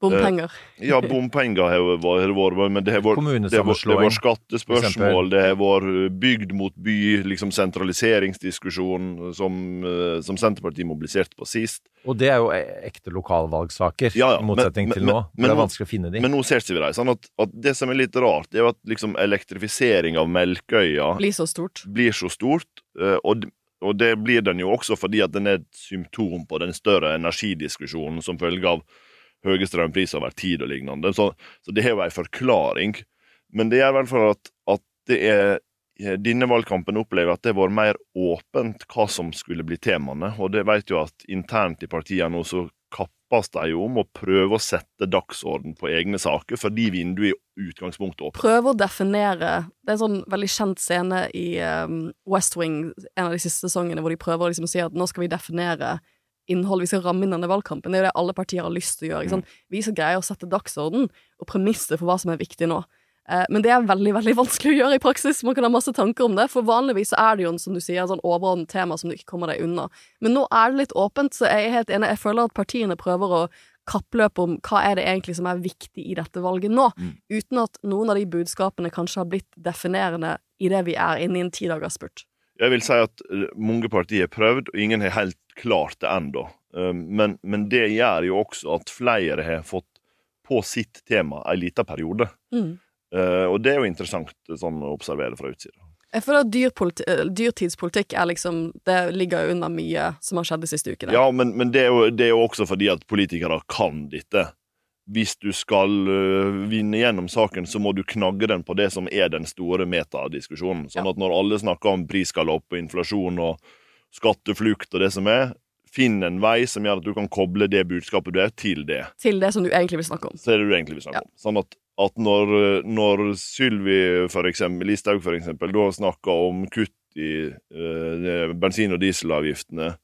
Bompenger. Ja, bompenger har vært, men det har vært, det skattespørsmål, det har vært bygd mot by, liksom sentraliseringsdiskusjon som, eh, som Senterpartiet mobiliserte på sist. Og det er jo e- ekte lokalvalgsaker, Ja, ja, i motsetning men- til men- nå. men det er vanskelig å finne dem. Men nå ser vi det Sånn at, at det som er litt rart, det er jo at liksom elektrifisering av Melkøya Blir så stort. blir så stort. eh, Og, og det blir den jo også fordi at den er et symptom på den større energidiskusjonen som følge av høye strømpriser over tid og lignende. Så, så det har jo en forklaring. Men det gjør hvert fall at, at det er denne valgkampen opplever at det har vært mer åpent hva som skulle bli temaene. Og det vet jo at internt i partiene nå så kappes de jo om å prøve å sette dagsorden på egne saker, fordi vinduet i utgangspunktet er åpent. Prøve å definere Det er en sånn veldig kjent scene i um, West Wing, en av de siste sesongene, hvor de prøver å liksom si at nå skal vi definere innhold, vi skal ramme inn denne valgkampen. Det er jo det alle partier har lyst til å gjøre. Sant? Vi skal greie å sette dagsorden og premisset for hva som er viktig nå. Eh, Men det er veldig veldig vanskelig å gjøre i praksis. Man kan ha masse tanker om det, for vanligvis er det jo en, som du sier, en sånn overordnet tema som du ikke kommer deg unna. Men nå er det litt åpent, så jeg er helt enig. Jeg føler at partiene prøver å kappløpe om hva er det egentlig som er viktig i dette valget nå, uten at noen av de budskapene kanskje har blitt definerende i det vi er inne i en tidagers spurt. Jeg vil si at eh, mange partier har prøvd, og ingen har helt klart det ennå. Eh, Men, men det gjør jo også at flere har fått på sitt tema en liten periode. Mm. Eh, Og det er jo interessant sånn å observere fra utsida. Jeg føler at dyrtidspolitikk liksom Det ligger unna mye som har skjedd de siste ukene. Ja, men, men det, er jo, det er jo også fordi at politikere kan dette. Hvis du skal øh, vinne gjennom saken, så må du knagge den på det som er den store metadiskusjonen. Sånn Ja. at når alle snakker om prisgalopp og inflasjon og skatteflukt og det som er, finn en vei som gjør at du kan koble det budskapet du er, til det. Til det som du egentlig vil snakke om. Så det du egentlig vil snakke om. Sånn at, at når, når Sylvi Listhaug for eksempel, da snakker om kutt i eh, bensin- og dieselavgiftene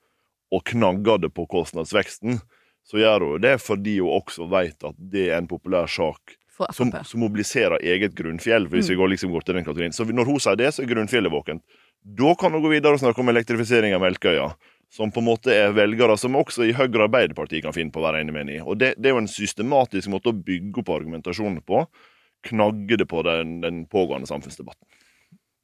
og knagger det på kostnadsveksten, så gjør hun det fordi hun også vet at det er en populær sak som, som mobiliserer eget grunnfjell. Hvis Mm. vi går, liksom går til den kategorien. Så når hun sier det, så er grunnfjellet våkent. Da kan hun gå videre og snakke om elektrifisering av Melkøya. Som på en måte er velgere som også i Høyre og Arbeiderpartiet kan finne på å være enig med henne i. Og det, det er jo en systematisk måte å bygge opp argumentasjonen på. Knagge det på den, den pågående samfunnsdebatten.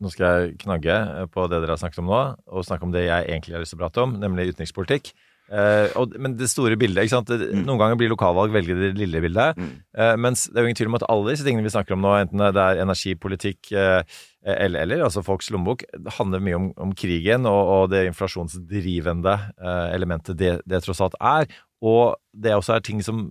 Nå skal jeg knagge på det dere har snakket om nå, og snakke om det jeg egentlig har lyst til å prate om, nemlig utenrikspolitikk. Eh, og, men det store bildet ikke sant? Mm. Noen ganger blir lokalvalg veldig det lille bildet. Eh, mens det er jo ingen tvil om at alle disse tingene vi snakker om nå, enten det er energipolitikk uh, eller, eller altså folks lommebok, det handler mye om, om krigen og, og det inflasjonsdrivende eh, elementet det, det tross alt er. Og det også er ting som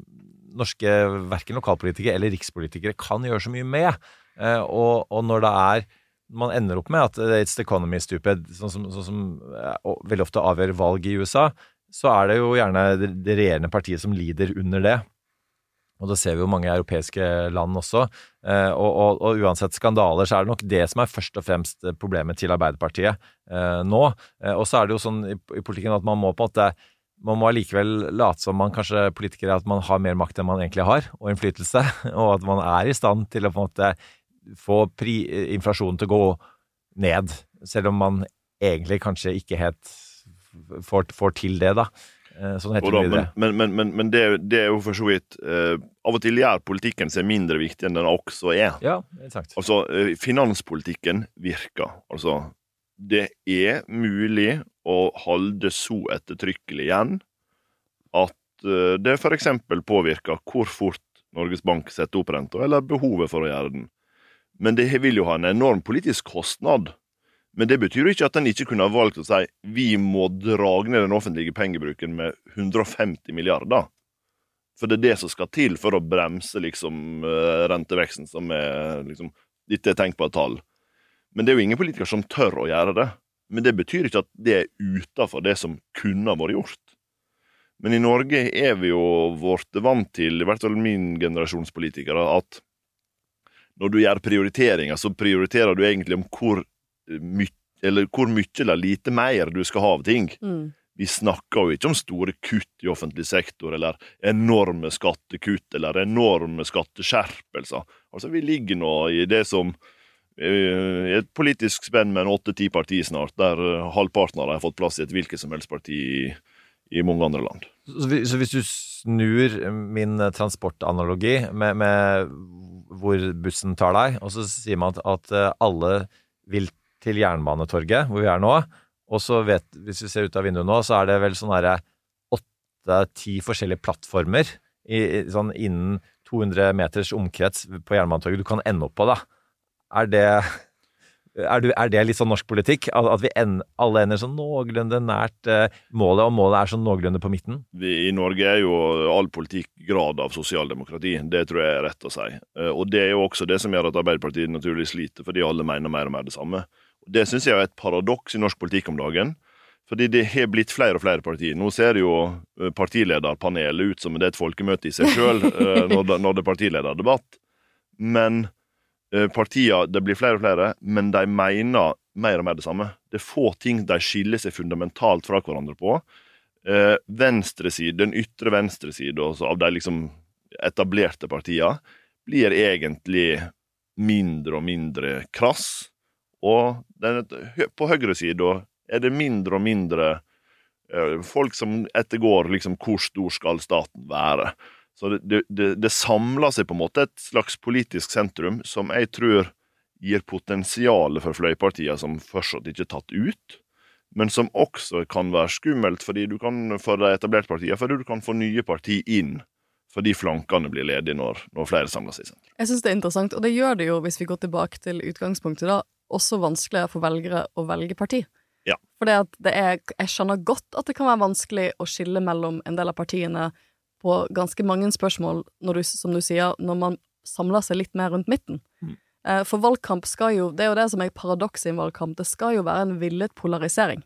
norske verken lokalpolitikere eller rikspolitikere kan gjøre så mye med. Eh, og, og når det er man ender opp med at it's the economy stupid, sånn som, sånn som eh, veldig ofte avgjør valg i USA, så er det jo gjerne det, regjerende partiet som lider under det. Og det ser vi jo mange europeiske land også. Eh, og, og, og uansett skandaler, så er det nok det som er først og fremst problemet til Arbeiderpartiet eh, nå. Eh, og så er det jo sånn i, i politikken at man må på en måte man må allikevel late som man kanskje politikere at man har mer makt enn man egentlig har, og innflytelse, <laughs> og at man er i stand til å på en måte få inflasjonen til å gå ned, selv om man egentlig kanskje ikke helt får, får til det, da. Eh, Sånn heter da, det men videre. men, men, men, men det, det er jo for så vidt eh, Av og til gjør politikken seg mindre viktig enn den også er. Ja, exakt. Altså, eh, finanspolitikken virker. Altså, det er mulig å holde så ettertrykkelig igjen at eh, det f.eks. påvirker hvor fort Norges Bank setter opp renta, eller behovet for å gjøre den. Men det vil jo ha en enorm politisk kostnad. Men det betyr jo ikke at en ikke kunne ha valgt å si vi må dra ned den offentlige pengebruken med 150 milliarder. For det er det som skal til for å bremse liksom eh, renteveksten, som er liksom Dette er tenkt på et tall. Men det er jo ingen politikere som tør å gjøre det. Men det betyr ikke at det er utafor det som kunne ha vært gjort. Men i Norge er vi jo vårt vant til, i hvert fall min generasjons politikere, at når du gjør prioriteringer, så prioriterer du egentlig om hvor mye eller hvor mye eller lite mer du skal ha av ting. Mm. Vi snakker jo ikke om store kutt i offentlig sektor, eller enorme skattekutt, eller enorme skatteskjerpelser. Altså, vi ligger nå i det som eh, i et politisk spenn med en åtte-ti partier snart, der eh, halvparten av dem har fått plass i et hvilket som helst parti i, i mange andre land. Så hvis, så hvis du snur min eh, transportanalogi med, med hvor bussen tar deg, og så sier man at, at eh, alle vil til Jernbanetorget, hvor vi er nå, og så vet, hvis vi ser ut av vinduet nå, så er det vel sånn herre åtte-ti forskjellige plattformer i, sånn innen 200 meters omkrets på Jernbanetorget du kan ende opp på, da. Er det er, du, er, det litt sånn norsk politikk? At, vi en, alle ender sånn noenlunde nært uh, målet, og målet er sånn noenlunde på midten? Vi, I Norge er jo all politikk grad av sosialdemokrati. Det tror jeg er rett å si. Uh, og Det er jo også det som gjør at Arbeiderpartiet naturlig sliter, fordi alle mener mer og mer det samme. Det syns jeg er et paradoks i norsk politikk om dagen. Fordi det har blitt flere og flere partier. Nå ser jo eh, partilederpanelet ut som det er et folkemøte i seg sjøl <laughs> når, når det er partilederdebatt. Men partier, det blir flere og flere, men de mener mer og mer det samme. Det er få ting de skiller seg fundamentalt fra hverandre på. Eh, venstreside, Den ytre venstresiden av de liksom etablerte partiene blir egentlig mindre og mindre krass. Og den, på høyresida er det mindre og mindre folk som ettergår liksom hvor stor skal staten være. Så det, det, det, samler seg på en måte et slags politisk sentrum som jeg tror gir potensial for fløypartier som fortsatt ikke er tatt ut, men som også kan være skummelt fordi du kan, for de etablerte partiene, fordi du kan få nye partier inn fordi flankene blir ledige når, når flere samler seg. Jeg syns det er interessant, og det gjør det jo, hvis vi går tilbake til utgangspunktet, da, også vanskeligere for velgere å velge parti. Ja. For det at det jeg skjønner godt at det kan være vanskelig å skille mellom en del av partiene på ganske mange spørsmål, du, som du sier, når man samler seg litt mer rundt midten. Mm. Eh, for valgkamp skal jo, det er jo det som er paradokset i en valgkamp, det skal jo være en villet polarisering.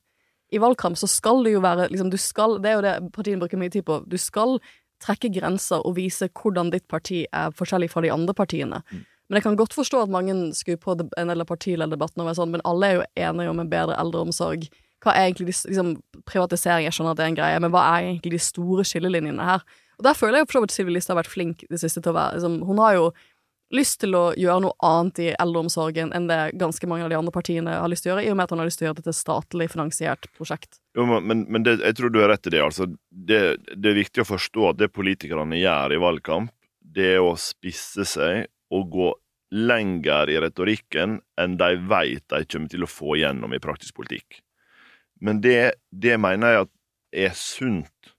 I valgkamp så skal det jo være liksom, du skal, Det er jo det partiene bruker mye tid på. Du skal trekke grenser og vise hvordan ditt parti er forskjellig fra de andre partiene. Mm. Men jeg kan godt forstå at mange skrur på en del av partilederdebatten og er sånn, men alle er jo enige om en bedre eldreomsorg. Hva er egentlig de, liksom, Privatisering, jeg skjønner at det er en greie, men hva er egentlig de store skillelinjene her? Og der føler jeg for så vidt Sylvi Listhaug har vært flink det siste til å være liksom, Hun har jo lyst til å gjøre noe annet i eldreomsorgen enn det ganske mange av de andre partiene har lyst til å gjøre, i og med at hun har lyst til å gjøre det til et statlig finansiert prosjekt. Jo, men, men det, jeg tror du har rett i det. altså. Det, det, er viktig å forstå at det politikerne gjør i valgkamp, det er å spisse seg og gå lenger i retorikken enn de vet de kommer til å få gjennom i praktisk politikk. Men det, det mener jeg er sunt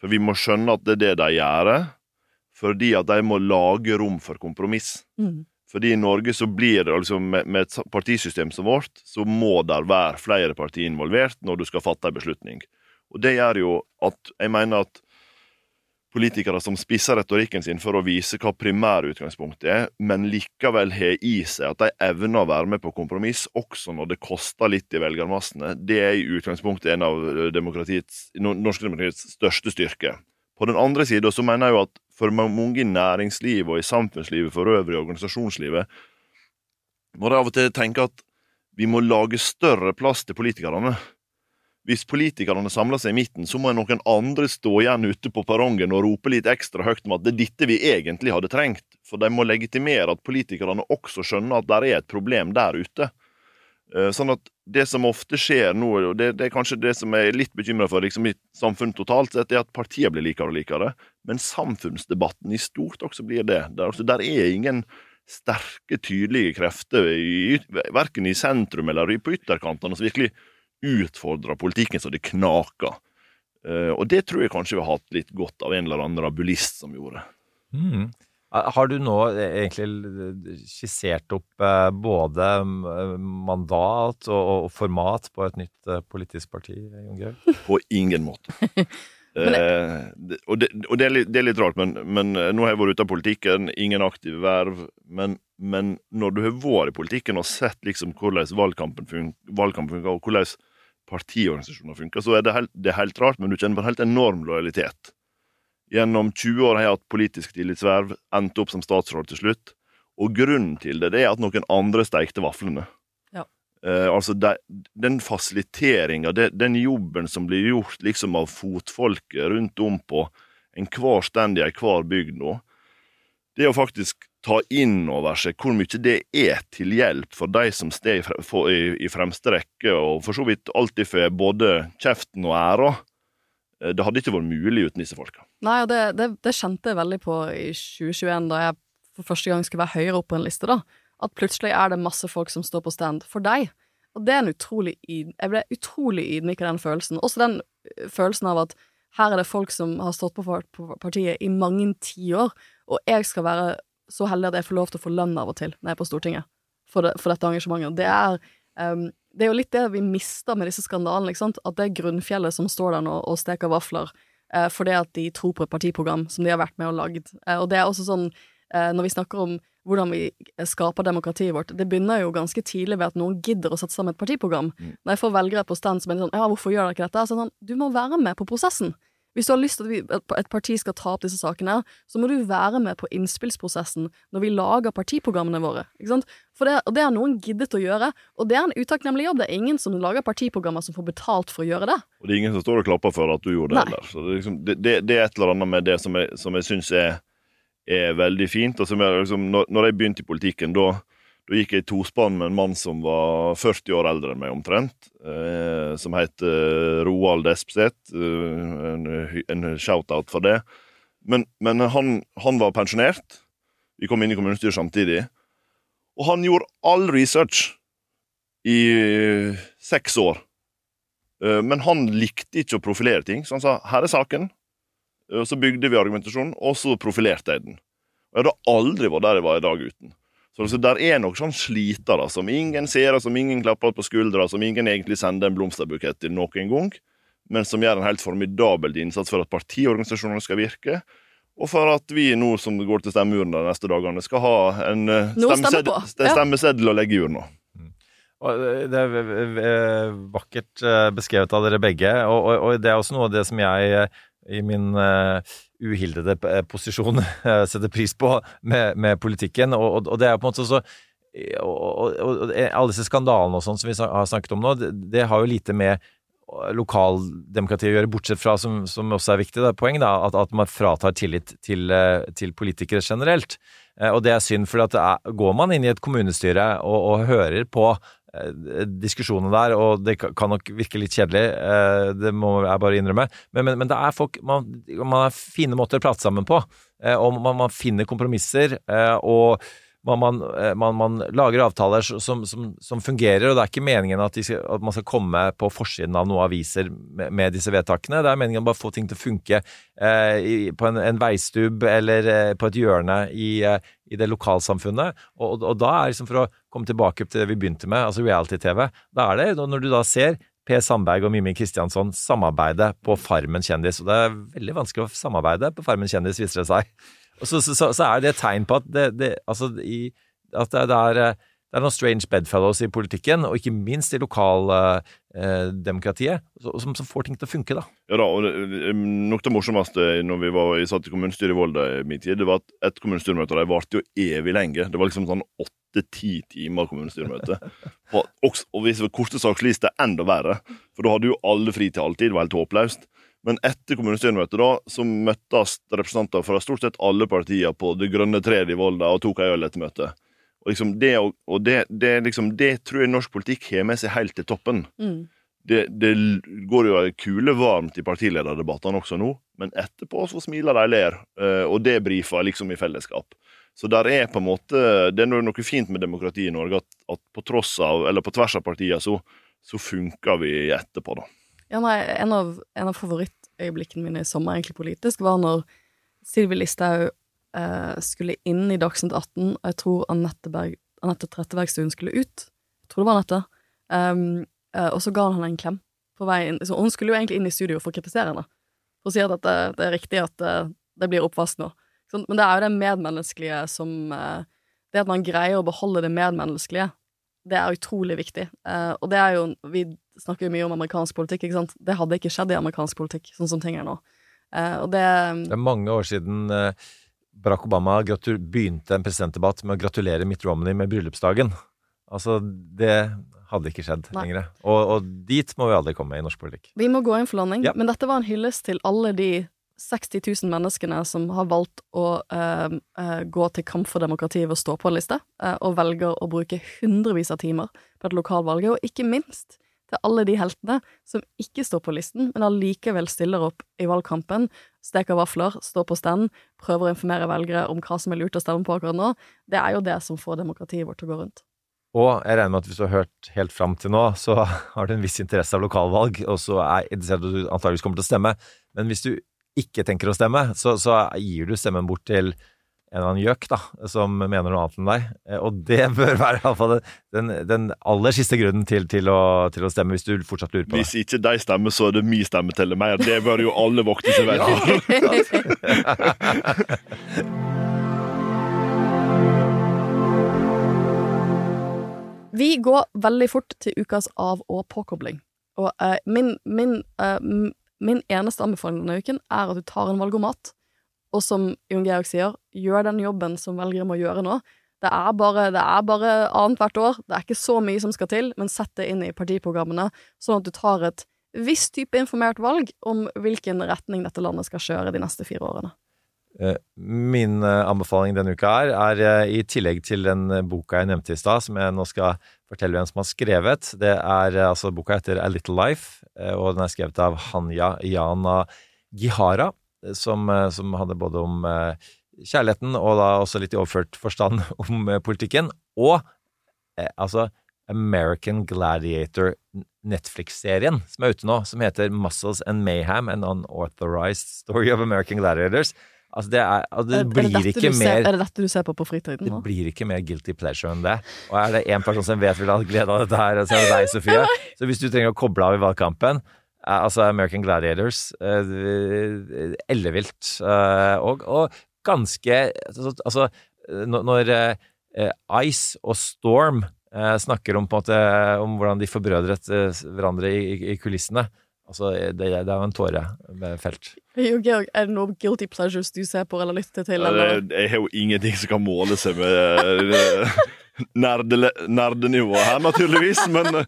for vi må skjønne at det er det de gjør, fordi at de må lage rom for kompromiss. Mm. Fordi i Norge så blir det liksom med, med et partisystem som vårt, så må der være flere partier involvert når du skal fatte en beslutning. Og det gjør jo at jeg mener at politikere som spisser retorikken sin for å vise hva primærutgangspunktet er, men likevel har i seg at de evner å være med på kompromiss, også når det koster litt i velgermassene, det er i utgangspunktet en av demokratiets, norske demokratiets største styrke. På den andre sida så mener jeg jo at for mange i næringslivet og i samfunnslivet for øvrig, organisasjonslivet, må de av og til tenke at vi må lage større plass til politikerne. Hvis politikerne samler seg i midten, så må noen andre stå igjen ute på perrongen og rope litt ekstra høyt om at det er dette vi egentlig hadde trengt. For de må legitimere at politikerne også skjønner at det er et problem der ute. Eh, sånn at det som ofte skjer nå, og det, det er kanskje det som jeg er litt bekymra for liksom i samfunnet totalt sett, er at partiene blir likere og likere. Men samfunnsdebatten i stort også blir det. Der, altså, der er ingen sterke, tydelige krefter, i, verken i sentrum eller på ytterkantene, som virkelig utfordra politikken så det knaka. Uh, og det tror jeg kanskje vi har hatt litt godt av en eller annen rabulist som gjorde. Mm. Har du nå egentlig skissert opp både mandat og, format på et nytt politisk parti, Jon Georg? <laughs> På ingen måte. <laughs> eh, og, det, og det, er litt, det, er litt, rart, men, men, nå har jeg vært ute av politikken, ingen aktive verv. Men, men, når du har vært i politikken og sett liksom hvordan valgkampen, funker, valgkampen funker, og hvordan partiorganisasjoner funker, så er det helt, det er helt rart, men du kjenner på en helt enorm lojalitet. Gjennom 20 år har jeg hatt politisk tillitsverv, endte opp som statsråd til slutt. Og grunnen til det, det er at noen andre steikte vaflene. Ja. Eh, altså, de, den fasiliteringa, den jobben som blir gjort liksom av fotfolket rundt om på enhver stand i enhver bygd nå, det å faktisk ta inn over seg hvor mye det er til hjelp for de som står i, fremste rekke, og for så vidt alltid får både kjeften og æra. Eh, Det hadde ikke vært mulig uten disse folka. Nei, og det, det, det kjente jeg veldig på i 2021, da jeg for første gang skulle være høyere opp på en liste, da. At plutselig er det masse folk som står på stand for deg. Og det er en utrolig Jeg ble utrolig ydmyk av den følelsen. Også den følelsen av at her er det folk som har stått på partiet i mange tiår, og jeg skal være så heldig at jeg får lov til å få lønn av og til når jeg er på Stortinget for, det, for dette engasjementet. Det er, um, det er jo litt det vi mister med disse skandalene, ikke sant? At det er grunnfjellet som står der nå og steker vafler uh, fordi at de tror på et partiprogram som de har vært med og lagd. Uh, og det er også sånn, uh, når vi snakker om hvordan vi skaper demokratiet vårt, det begynner jo ganske tidlig ved at noen gidder å sette sammen et partiprogram. Når jeg får velgere på stand som er sånn, ja, hvorfor gjør dere ikke dette? Så er det sånn, du må være med på prosessen. Hvis du har lyst til at vi, et parti skal ta opp disse sakene, så må du være med på innspillsprosessen når vi lager partiprogrammene våre. For det, det har noen giddet å gjøre, og det er en utakknemlig jobb. Det er ingen som lager partiprogrammer som får betalt for å gjøre det. Og det er ingen som står og klapper for at du gjorde det Nei. heller. Så det, liksom, det, det, er et eller annet med det som jeg, som jeg syns er, er veldig fint. Jeg, liksom, når, når jeg begynte i politikken, da, da gikk jeg i tospann med en mann som var 40 år eldre enn meg omtrent. Eh, som het eh, Roald Espeseth. Eh, en, en shout-out for det. Men, men han, han var pensjonert. Vi kom inn i kommunestyret samtidig. Og han gjorde all research i seks år. Eh, Men han likte ikke å profilere ting, så han sa 'her er saken'. Eh, Og så bygde vi argumentasjonen, og så profilerte jeg den. Og jeg hadde aldri vært der jeg var i dag uten. Så altså, der er nok sånn slitere som ingen ser, som ingen klapper på skuldra, som ingen egentlig sender en blomsterbukett til noen gang, men som gjør en helt formidabel innsats for at partiorganisasjonene skal virke. Og for at vi nå som går til stemmeurna de neste dagene, skal ha en eh, stemmeseddel, Ja. stemmeseddel å legge i urna. Eh, det er eh, vakkert beskrevet av dere begge, og, og, og det er også noe av det som jeg i min uh, uhildede eh, posisjon <laughs> eh, setter pris på med, med politikken, og, og, og det er på en måte også og, og, alle disse skandalene og sånn som vi har snakket om nå, det, det har jo lite med lokaldemokratiet å gjøre, bortsett fra, som, som også er viktig, det er poeng, da, at, at man fratar tillit til, til politikere generelt. Og det er synd, for går man inn i et kommunestyre og, og hører på diskusjonene der, og det kan nok virke litt kjedelig, eh, det må jeg bare innrømme, men, men, men det er folk man, man har fine måter å prate sammen på, eh, og man, man finner kompromisser, eh, og man, man, eh, lager avtaler som, som, som fungerer, og det er ikke meningen at, skal, at man skal komme på forsiden av noen aviser med, med disse vedtakene. Det er meningen å bare få ting til å funke eh, i, på en, en veistubb eller eh, på et hjørne i, eh, i det lokalsamfunnet. Og, og, og da er liksom for å komme tilbake til det vi begynte med, altså reality-TV, da er det når du da ser Per Sandberg og Mimmi Kristiansson samarbeide på Farmen kjendis, og det er veldig vanskelig å samarbeide på Farmen kjendis, viser det seg. Og så, så, så, er det et tegn på at det, det, altså i, at det, det, er, eh, det er noen strange bedfellows i politikken, og ikke minst i lokaldemokratiet, som, som får ting til å funke, da. Ja da, og det- eh, Noe av det morsomste når vi var, satt i kommunestyret i Volda i min tid, det var at et kommunestyremøte de varte jo evig lenge. Det var liksom sånn åtte-ti timer kommunestyremøte. <laughs> Og, og hvis det var korte saksliste, enda verre. For da hadde jo alle fri til alltid. Det var helt håpløst. Men etter kommunestyremøtet da, så møttes representanter fra stort sett alle partier på Det grønne treet i Volda og tok ei øl etter møtet. Og, liksom det, og det, det, liksom, det tror jeg norsk politikk har med seg helt til toppen Mm. det, det går jo kulevarmt i partilederdebattene også nå, men etterpå så smiler de ler, eh, og det brifer liksom i fellesskap. Så der er på en måte Det er noe fint med demokrati i Norge, at, at på tross av, eller på tvers av partier, så, så funker vi etterpå, da. Ja, nei, en av, en av favorittøyeblikkene mine i sommer, egentlig politisk, var når Sylvi Listhaug eh, skulle inn i Dagsnytt 18, og jeg tror Anette, Berg, Trettebergstuen skulle ut. Jeg tror det var Anette. Um, eh, og så ga han henne en klem på vei inn. Så hun skulle jo egentlig inn i studio for å kritisere henne. For å si at det, det er riktig at det, det blir oppvask nå. Sånn, men det er jo det medmenneskelige som eh, Det at man greier å beholde det medmenneskelige, det er utrolig viktig. Eh, og det er jo Vi snakker jo mye om amerikansk politikk, ikke sant. Det hadde ikke skjedd i amerikansk politikk, sånn som ting er nå. Uh, det Det er mange år siden eh, Barack Obama begynte en presidentdebatt med å gratulere Mitt Romney med bryllupsdagen. Altså, det hadde ikke skjedd Nei. lenger. Og, og dit må vi aldri komme i norsk politikk. Vi må gå inn for landing, Ja. men dette var en hyllest til alle de 60 000 menneskene som har valgt å eh, eh, gå til kamp for demokratiet ved å stå på en liste, eh, og velger å bruke hundrevis av timer på et lokalvalg, og ikke minst til alle de heltene som ikke står på listen, men allikevel stiller opp i valgkampen, steker vafler, står på stand, prøver å informere velgere om hva som er lurt å stemme på akkurat nå. Det er jo det som får demokratiet vårt til å gå rundt. Og jeg regner med at hvis du har hørt helt fram til nå, så <laughs> har du en viss interesse av lokalvalg, og så er interessert at du antageligvis kommer til å stemme. Men hvis du ikke tenker å stemme, så, så gir du stemmen bort til en eller annen gjøk da, som mener noe annet enn deg. Eh, Og det <laughs> bør være i alle fall den, den aller siste grunnen til, til, å, til å stemme, hvis du fortsatt lurer på det. Hvis ikke de stemmer, så er det min stemme til mer. Det bør jo alle vokte seg vel <laughs> for. Vi går veldig fort til ukas av- og påkobling. Og eh, min, min, eh, min eneste anbefaling denne uken er at du tar en valgomat, og som Jon Georg sier, gjør den jobben som velgere må gjøre nå. Det er bare, det er bare annethvert år, det er ikke så mye som skal til, men sett det inn i partiprogrammene, sånn at du tar et visst type informert valg om hvilken retning dette landet skal kjøre de neste fire årene. Eh, Min eh, anbefaling denne uka er, er eh, i tillegg til den boka jeg nevnte i stad, som jeg nå skal fortelle hvem som har skrevet. Det er altså boka heter A Little Life, og den er skrevet av Hanya Yana Gihara, som, eh, som hadde både om eh, kjærligheten og da også litt i overført forstand <laughs> om eh, politikken, og eh, altså American Gladiator Netflix-serien som er ute nå, som heter Muscles and Mayhem, an unauthorized story of American Gladiators. Altså det, er, altså det er, blir det ikke du ser, er det dette du ser på på fritiden det blir ikke mer guilty pleasure enn det. Og er det én person som vet vil ha glede av dette her, så er det deg, <laughs> Sofie. Så hvis du trenger å koble av i valgkampen, eh, altså American Gladiators, eh, ellevilt. eh, Og, og ganske Altså, altså når, eh, Ice og Storm eh, snakker om, på en måte, om hvordan de forbrødret eh, hverandre i, i, kulissene Altså, det, det er jo en tårefelt. Jo, Georg, er det noen guilty pleasures du ser på eller lytter til? Eller? Jeg har jo ingenting som kan måle seg med <laughs> nerdenivået her, naturligvis. Men,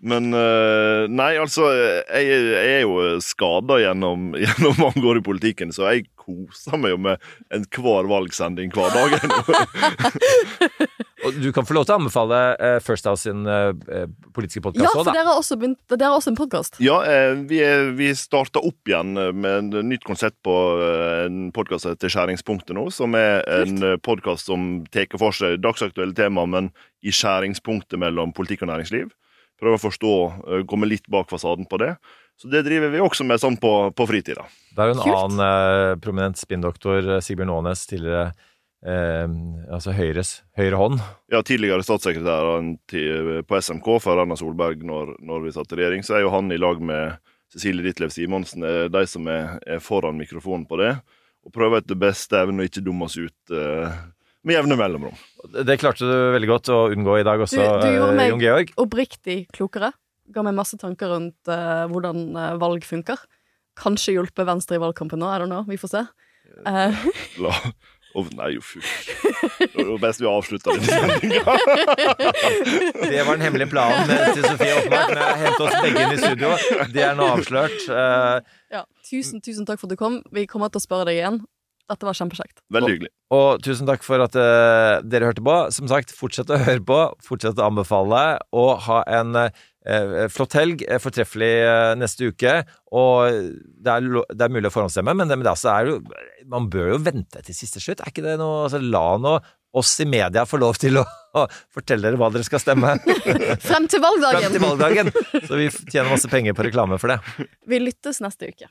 men eh, Nei, altså Jeg, jeg er jo skada gjennom, <laughs> gjennom mange år i politikken, så jeg koser meg jo med enhver valgsending hver dag. Og du kan få lov til å anbefale eh, First House sin politiske eh, politiske Ja, podkast for òg, da. dere har også, begynt, dere har også en podkast. Ja, eh, vi, er- vi starta opp igjen eh, med et nytt konsept på eh, en podkast til Skjæringspunktet nå, som er en podkast som tar for seg dagsaktuelle tema, men i skjæringspunktet mellom politikk og næringsliv. Prøver å forstå, eh, komme litt bak fasaden på det. Så det driver vi også med sånn på, på fritida. Det er jo en Kult. annen eh, prominent spinndoktor, eh, Sigbjørn Aanes, tidligere eh, altså Høyres høyre hånd. Ja, tidligere statssekretæren på SMK for Erna Solberg når, når vi satt i regjering, så er jo han i lag med Cecilie Ditlev Simonsen er de som er, er foran mikrofonen på det, og prøver etter beste evne å ikke dumme oss ut eh, med jevne mellomrom. Det klarte du veldig godt å unngå i dag også, Du- du gjorde eh, meg- Jon Georg. Oppriktig klokere. Ga meg masse tanker rundt eh, hvordan eh, valg funker. Kanskje hjulpet Venstre i valgkampen nå, I don't know. Vi får se. Eh, La, Å, nei, jo, fy. Det var best vi avslutta den sendinga. <laughs> Det var den hemmelige planen til Sofie Oppmark med å hente oss begge inn i studio. Det er nå avslørt. Eh, ja, tusen, tusen takk for at du kom. Vi kommer til å spørre deg igjen. Dette var kjempekjekt. Veldig hyggelig. Og tusen takk for at uh, dere hørte på. Som sagt, fortsett å høre på, fortsett å anbefale, og ha en eh, flott helg, eh, fortreffelig eh, neste uke. Og det er, det er mulig å forhåndsstemme, men det, men det så er jo Man bør jo vente til siste slutt. Er ikke det noe altså, La nå oss i media få lov til å, å fortelle dere hva dere skal stemme. <laughs> Frem til valgdagen! Frem til valgdagen. Så vi tjener masse penger på reklame for det. Vi lyttes neste uke.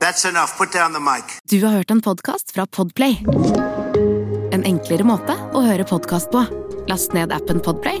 That's enough. Put down the mic. Du har hørt en podkast fra Podplay. En enklere måte å høre podkast på. Last ned appen Podplay,